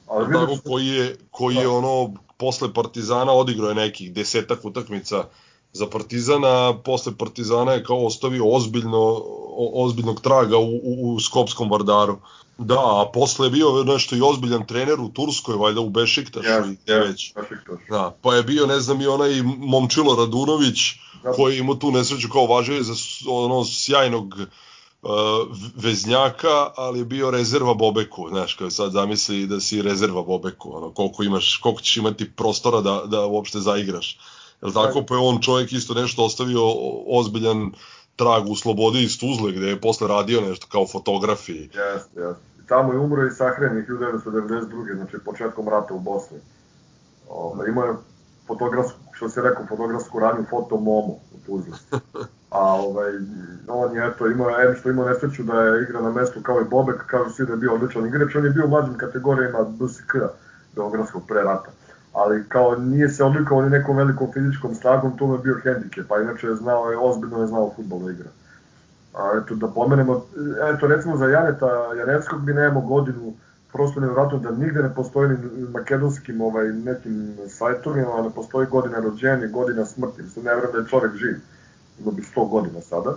ali tako, koji je, koji je ono posle Partizana odigrao je nekih desetak utakmica za Partizana, posle Partizana je kao ostavio ozbiljno, ozbiljnog traga u, u, u Skopskom Vardaru. Da, a posle je bio nešto i ozbiljan trener u Turskoj, valjda u Bešiktašu ja, i gde već. Da, pa je bio, ne znam, i onaj Momčilo Radunović, Da. koji je imao tu nesreću kao važio je za ono sjajnog uh, veznjaka, ali je bio rezerva Bobeku, znaš, kao sad zamisli da si rezerva Bobeku, ono, koliko imaš, koliko ćeš imati prostora da, da uopšte zaigraš. Jel tako, pa je on čovjek isto nešto ostavio ozbiljan trag u Slobodi iz Tuzle, gde je posle radio nešto kao fotograf i Jeste, jeste. I tamo je umro i sahranjen 1992. znači početkom rata u Bosni. Ove, imao je fotografsku, što se rekao, fotografsku radnju Foto Momo u Tuzli. <laughs> A ovaj, on je eto, imao, em što imao nesreću da je igra na mestu kao i Bobek, kažu svi da je bio odličan igrač, on je bio u mlađim kategorijama BSK, Beogradskog pre rata. Ali kao nije se odlikovao ni nekom velikom fizičkom snagom, to mu je bio hendikep, a inače je znao, je, ozbiljno je znao futbol da igra. A eto da pomenemo, eto recimo za Janeta Janevskog mi nemamo godinu, prosto nevjerojatno da nigde ne postoji ni makedonskim ovaj, nekim sajtovima, ne postoji godina rođenja, godina smrti. Mislim, ne vjerujem da je čovek živ. Ima bi 100 godina sada.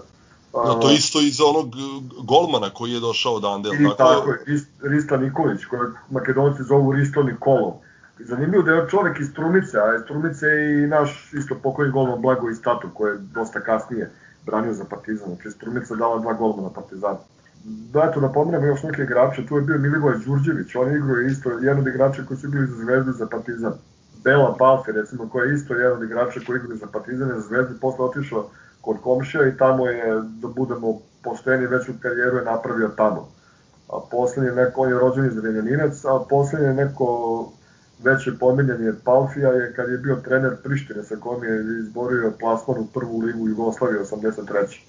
da, to isto i za onog golmana koji je došao odande, I jel tako je, Rist- Rista Nikolić, kojeg makedonci zovu Risto Nikolov. Zanimljivo da je čovek iz Strumice, a iz Strumice je i naš isto pokojni golman Blago iz Tatu, koji je dosta kasnije branio za Partizan. Znači, Strumica dala dva golmana Partizanu. Da, eto, da pomenemo još neke igrače, tu je bio Milivoje Đurđević, on je igrao isto, jedan od igrača koji su bili za Zvezdu za Partizan. Bela Balfe, recimo, koja je isto jedan od igrača koji igrao za Partizan i za Zvezdu, posle otišao kod komšija i tamo je, da budemo pošteni, veću karijeru je napravio tamo. A poslednji neko, on je rođen iz Renjaninac, a poslednji neko veće pominjanje Palfija je kad je bio trener Prištine sa kojom je izborio plasman u prvu ligu Jugoslavije 83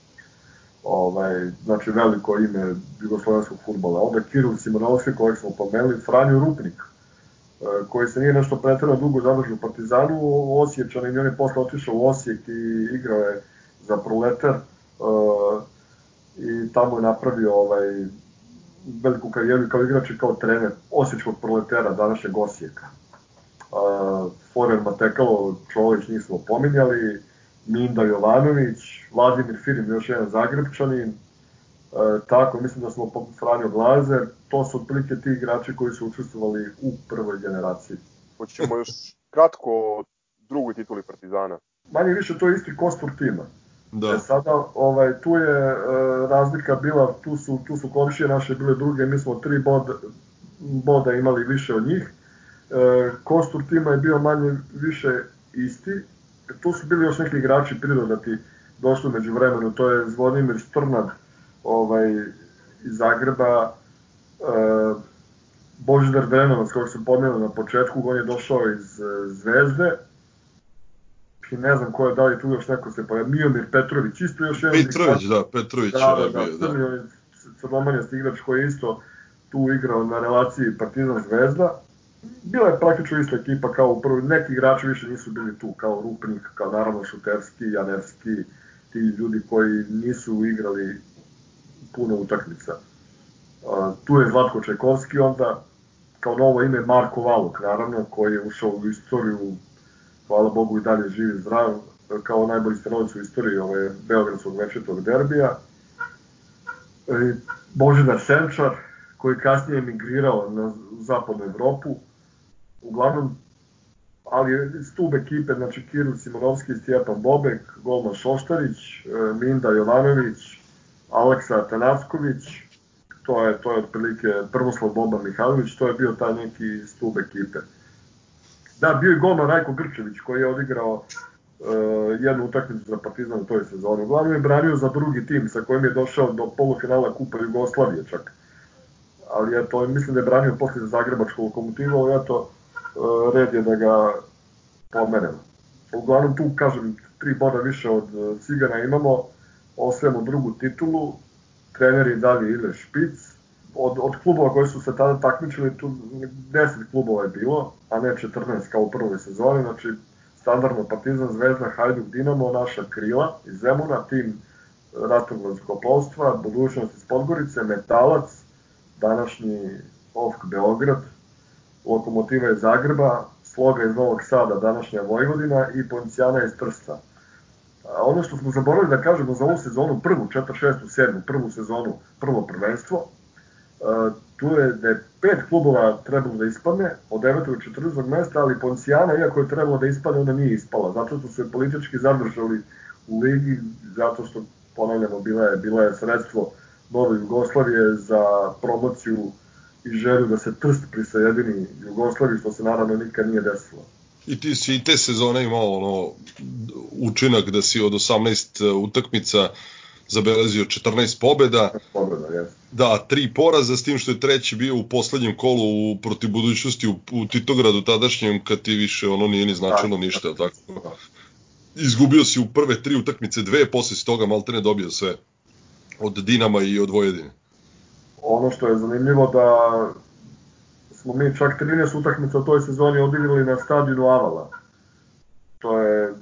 ovaj, znači veliko ime jugoslovenskog futbola. Onda Kiril Simonovski, kojeg smo pomenuli, Franjo Rupnik, e, koji se nije nešto pretredno dugo zadržao u Partizanu, Osiječan i on je posle otišao u Osijek i igrao je za Proletar uh, i tamo je napravio ovaj, veliku karijeru kao igrač i kao trener Osječkog Proletera, današnjeg Osijeka. Uh, Forer Matekalo, Čolić njih smo pominjali, Minda Jovanović, Vladimir Firim, još jedan Zagrebčanin, e, tako, mislim da smo Franjo Glazer, to su otprilike ti igrači koji su učestvovali u prvoj generaciji. Hoćemo još kratko o drugoj tituli Partizana. Manje više to je isti kostur tima. Da. E sada, ovaj, tu je e, razlika bila, tu su, tu su komšije naše bile druge, mi smo tri boda, boda imali više od njih. E, kostur tima je bio manje više isti. Tu su bili još neki igrači prirodati došli među vremenu, to je Zvonimir Strnad ovaj, iz Zagreba, e, Božidar Drenovac, kojeg sam pomenuo na početku, on je došao iz e, Zvezde, i ne znam ko je, da li tu još neko se pojavio, Miomir Petrović, isto još jedan Petrović, da, Petrović da, da, da, bio, da. crni, je crnomanjast igrač koji je isto tu igrao na relaciji Partizan Zvezda. Bila je praktično ista ekipa kao u prvoj, neki igrači više nisu bili tu, kao Rupnik, kao naravno Šuterski, Janevski, ti ljudi koji nisu igrali puno utakmica. Tu je Zlatko Čajkovski onda, kao novo ime Marko Valuk, naravno, koji je ušao u istoriju, hvala Bogu i dalje živi zdrav, kao najbolji strelac u istoriji ove Beogradskog večetog derbija. Božidar Senčar, koji kasnije emigrirao na zapadnu Evropu. Uglavnom, ali stub ekipe, znači Kiril Simonovski, Stjepan Bobek, Golman Šoštarić, e, Minda Jovanović, Aleksa Tanavsković, to je, to je otprilike Prvoslav Boban Mihajlović, to je bio taj neki stub ekipe. Da, bio je golman Rajko Grčević koji je odigrao uh, jednu utakmicu za Partizan u toj sezoni. Uglavnom je branio za drugi tim sa kojim je došao do polufinala Kupa Jugoslavije čak. Ali eto, mislim da je branio posle za Zagrebačku lokomotivu, ali eto, red je da ga pomeremo. Uglavnom tu, kažem, tri boda više od Cigana imamo, osvijemo drugu titulu, trener je Davi Ile Špic, od, od klubova koji su se tada takmičili, tu 10 klubova je bilo, a ne 14 kao u prvoj sezoni, znači standardno Partizan, Zvezda, Hajduk, Dinamo, naša krila iz Zemuna, tim Ratnog vazduhoplovstva, budućnost iz Podgorice, Metalac, današnji OFK Beograd, Lokomotiva iz Zagreba, Sloga iz Novog Sada, današnja Vojvodina i Poncijana iz Trsta. A ono što smo zaboravili da kažemo za ovu sezonu, prvu, 4, 6, 7, prvu sezonu, prvo prvenstvo, tu je da je pet klubova trebalo da ispadne, od 9. do 14. mesta, ali Poncijana, iako je trebalo da ispadne, onda nije ispala, zato što su je politički zadržali u ligi, zato što, ponavljamo, bila je, bila je sredstvo Nove Jugoslavije za promociju i želju da se Trst prisajedini Jugoslaviji, što se naravno nikad nije desilo. I ti si i te sezone imao ono, učinak da si od 18 utakmica zabelezio 14 pobeda. Pobeda, jes. Da, tri poraza, s tim što je treći bio u poslednjem kolu u, protiv budućnosti u, u Titogradu tadašnjem, kad ti više ono nije ni značilo da, ništa, da, tako? Da. Izgubio si u prve tri utakmice dve, posle si toga maltene dobio sve. Od Dinama i od Vojedine. Ono što je zanimljivo da smo mi čak 13 utakmica u toj sezoni odigrali na stadionu Avala. To je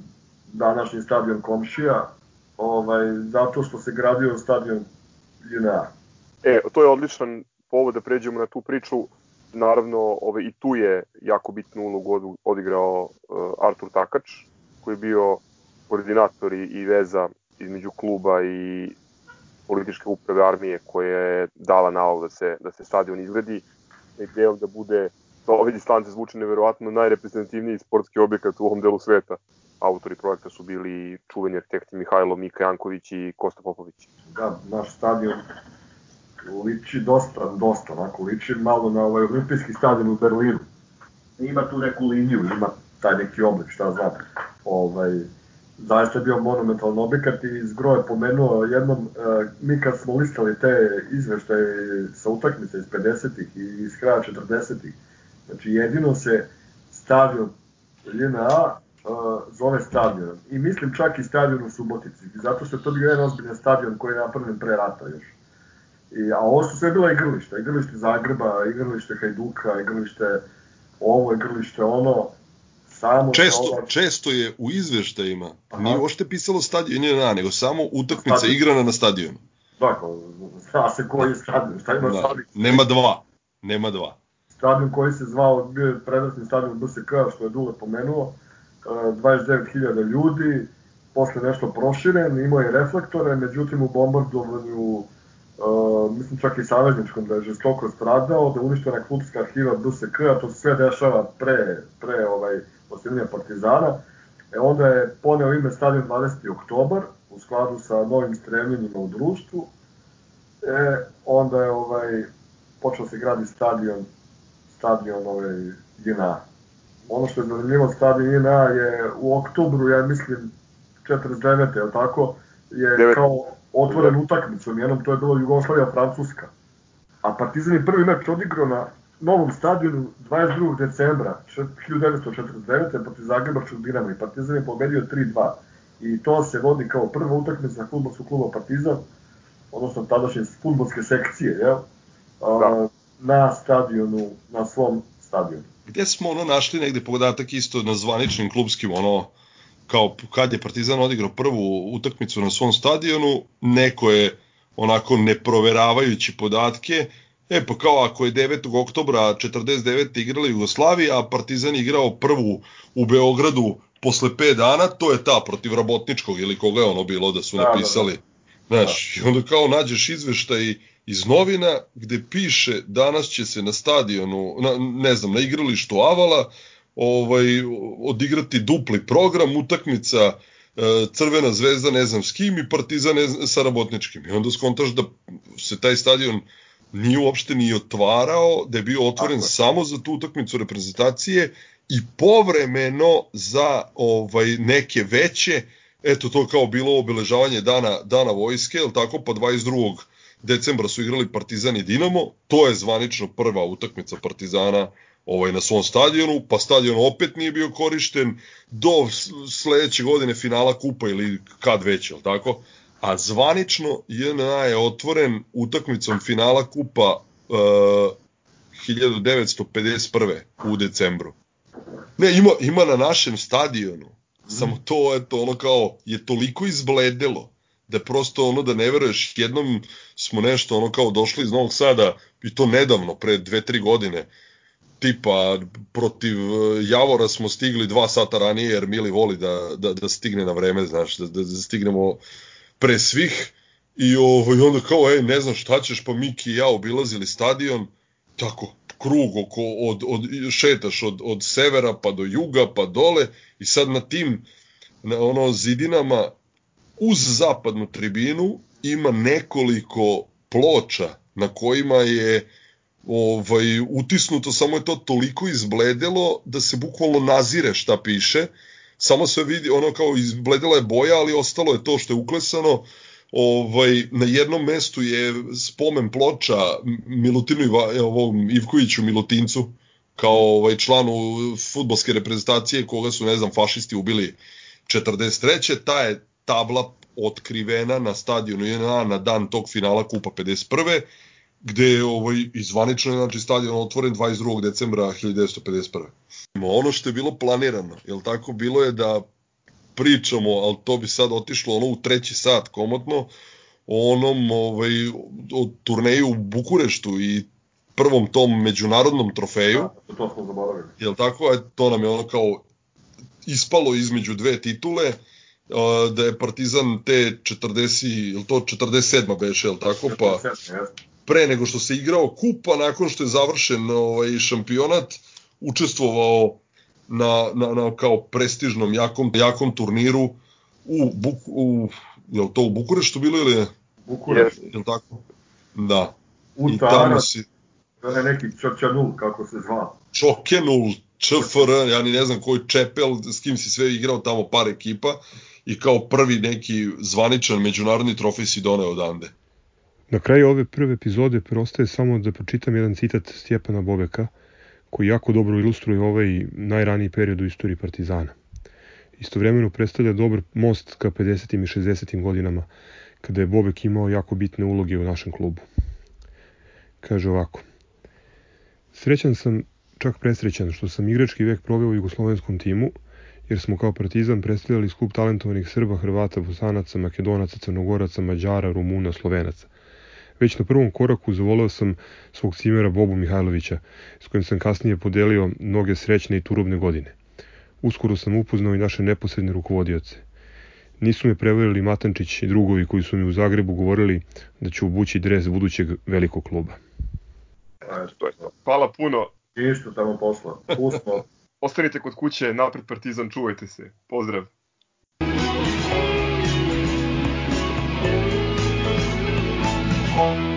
današnji stadion Komšija, ovaj, zato što se gradio stadion JNA. E, to je odličan povod da pređemo na tu priču. Naravno, ovaj, i tu je jako bitnu ulogu odigrao uh, Artur Takač, koji je bio koordinator i veza između kluba i političke uprave armije koja je dala nalog da se, da se stadion izgradi. Ideja da bude, da ove distance zvuče neverovatno, najreprezentativniji sportski objekat u ovom delu sveta autori projekta su bili čuveni arhitekti Mihajlo Mika Janković i Kosta Popović. Da, naš stadion liči dosta, dosta, onako, liči malo na ovaj olimpijski stadion u Berlinu. Ima tu neku liniju, ima taj neki oblik, šta znam. Ovaj, zaista je bio monumentalan objekat i Zgro je pomenuo jednom, uh, mi kad smo listali te izveštaje sa utakmice iz 50-ih i iz kraja 40-ih, znači jedino se stadion JNA uh, zove stadion. I mislim čak i stadion u Subotici, zato što je to bio jedan ozbiljan stadion koji je napravljen pre rata još. I, a ovo su sve bila igrališta, igralište Zagreba, igralište Hajduka, igralište ovo, igralište ono, samo često, ova... često je u izveštajima, Aha. nije ošte pisalo stadion na, nego samo utakmica stadion. igrana na stadionu. Dakle, zna se koji je stadion, šta ima da, stadion? Nema dva, nema dva. Stadion koji se zvao, bio je predvrstni stadion BSK, što je Dule pomenuo, 29.000 ljudi, posle nešto proširen, imao je reflektore, međutim u bombardovanju, uh, mislim čak i savezničkom da je žestoko stradao, da je uništena klubska arhiva BSK, a to se sve dešava pre, pre ovaj, osnivanja Partizana. E onda je poneo ime Stadion 20. oktobar, u skladu sa novim stremljenjima u društvu. E, onda je ovaj, počeo se gradi stadion, stadion ovaj, JNA, ono što je zanimljivo stadion INA je u oktobru, ja mislim, 49. je tako, je 9. kao otvoren utakmicom, jednom to je bilo Jugoslavija-Francuska. A Partizan je prvi meč odigrao na novom stadionu 22. decembra 1949. protiv Zagrebačkog Dinama i Partizan je pobedio 3-2. I to se vodi kao prva utakmica futbolskog kluba Partizan, odnosno tadašnje futbolske sekcije, jel? Da. na stadionu, na svom stadionu gde smo ono našli negde podatak isto na zvaničnim klubskim ono kao kad je Partizan odigrao prvu utakmicu na svom stadionu, neko je onako neproveravajući podatke, e pa kao ako je 9. oktobra 49. igrala Jugoslavija, a Partizan igrao prvu u Beogradu posle 5 dana, to je ta protiv Rabotničkog ili koga je ono bilo da su napisali. Da, da, da Znaš, i onda kao nađeš izveštaj iz novina gde piše danas će se na stadionu, na, ne znam, na igralištu Avala ovaj, odigrati dupli program, utakmica e, Crvena zvezda ne znam s kim i Partizan ne znam, sa Rabotničkim. I onda skontaš da se taj stadion nije uopšte ni otvarao, da je bio otvoren Tako. samo za tu utakmicu reprezentacije i povremeno za ovaj neke veće, eto to kao bilo obeležavanje dana, dana vojske, el tako, pa 22 decembra su igrali Partizan i Dinamo, to je zvanično prva utakmica Partizana ovaj, na svom stadionu, pa stadion opet nije bio korišten do sledeće godine finala kupa ili kad već, je tako? A zvanično JNA je otvoren utakmicom finala kupa uh, 1951. u decembru. Ne, ima, ima na našem stadionu, samo to, eto, ono kao, je toliko izbledelo, da prosto ono da ne veruješ, jednom smo nešto ono kao došli iz Novog Sada i to nedavno, pre dve, tri godine, tipa protiv e, Javora smo stigli dva sata ranije jer Mili voli da, da, da stigne na vreme, znaš, da, da, da stignemo pre svih i ovaj, onda kao, ej, ne znam šta ćeš, pa Miki i ja obilazili stadion, tako, krug oko, od, od, šetaš od, od severa pa do juga pa dole i sad na tim na ono zidinama uz zapadnu tribinu ima nekoliko ploča na kojima je ovaj, utisnuto, samo je to toliko izbledelo da se bukvalno nazire šta piše, samo se vidi, ono kao izbledela je boja, ali ostalo je to što je uklesano, ovaj, na jednom mestu je spomen ploča Milutinu Iva, ovom Ivkoviću Milutincu, kao ovaj, članu futbolske reprezentacije koga su, ne znam, fašisti ubili 43. Ta je tabla otkrivena na stadionu na dan tog finala Kupa 51. gde je ovaj, izvanično znači, stadion otvoren 22. decembra 1951. Ono što je bilo planirano, jel tako, bilo je da pričamo, ali to bi sad otišlo ono u treći sat komotno, o onom ovaj, o turneju u Bukureštu i prvom tom međunarodnom trofeju. Da, to smo zaboravili. Jel tako? To nam je ono kao ispalo između dve titule, da je Partizan te 40, jel to 47. beše, jel tako? Pa pre nego što se igrao kupa, nakon što je završen ovaj šampionat, učestvovao na, na, na kao prestižnom jakom, jakom turniru u, Buk, u je to u Bukureštu bilo ili je? Bukurešt. Je li tako? Da. U I tamo si... To je neki Čočanul, kako se zva. Čokenul, ČFR, ja ni ne znam koji Čepel, s kim si sve igrao tamo par ekipa i kao prvi neki zvaničan međunarodni trofej si doneo odande. Na kraju ove prve epizode preostaje samo da pročitam jedan citat Stjepana Bobeka, koji jako dobro ilustruje ovaj najraniji period u istoriji Partizana. Istovremeno predstavlja dobar most ka 50. i 60. godinama, kada je Bobek imao jako bitne uloge u našem klubu. Kaže ovako. Srećan sam, čak presrećan, što sam igrački vek proveo u jugoslovenskom timu, jer smo kao partizan predstavljali skup talentovanih Srba, Hrvata, Bosanaca, Makedonaca, Crnogoraca, Mađara, Rumuna, Slovenaca. Već na prvom koraku zavoleo sam svog cimera Bobu Mihajlovića, s kojim sam kasnije podelio mnoge srećne i turubne godine. Uskoro sam upoznao i naše neposredne rukovodioce. Nisu me prevarili Matančić i drugovi koji su mi u Zagrebu govorili da ću obući dres budućeg velikog kluba. Hvala puno. Išto tamo posla. Usmo. <laughs> Ostanite kod kuće, napred Partizan, čuvajte se. Pozdrav. home.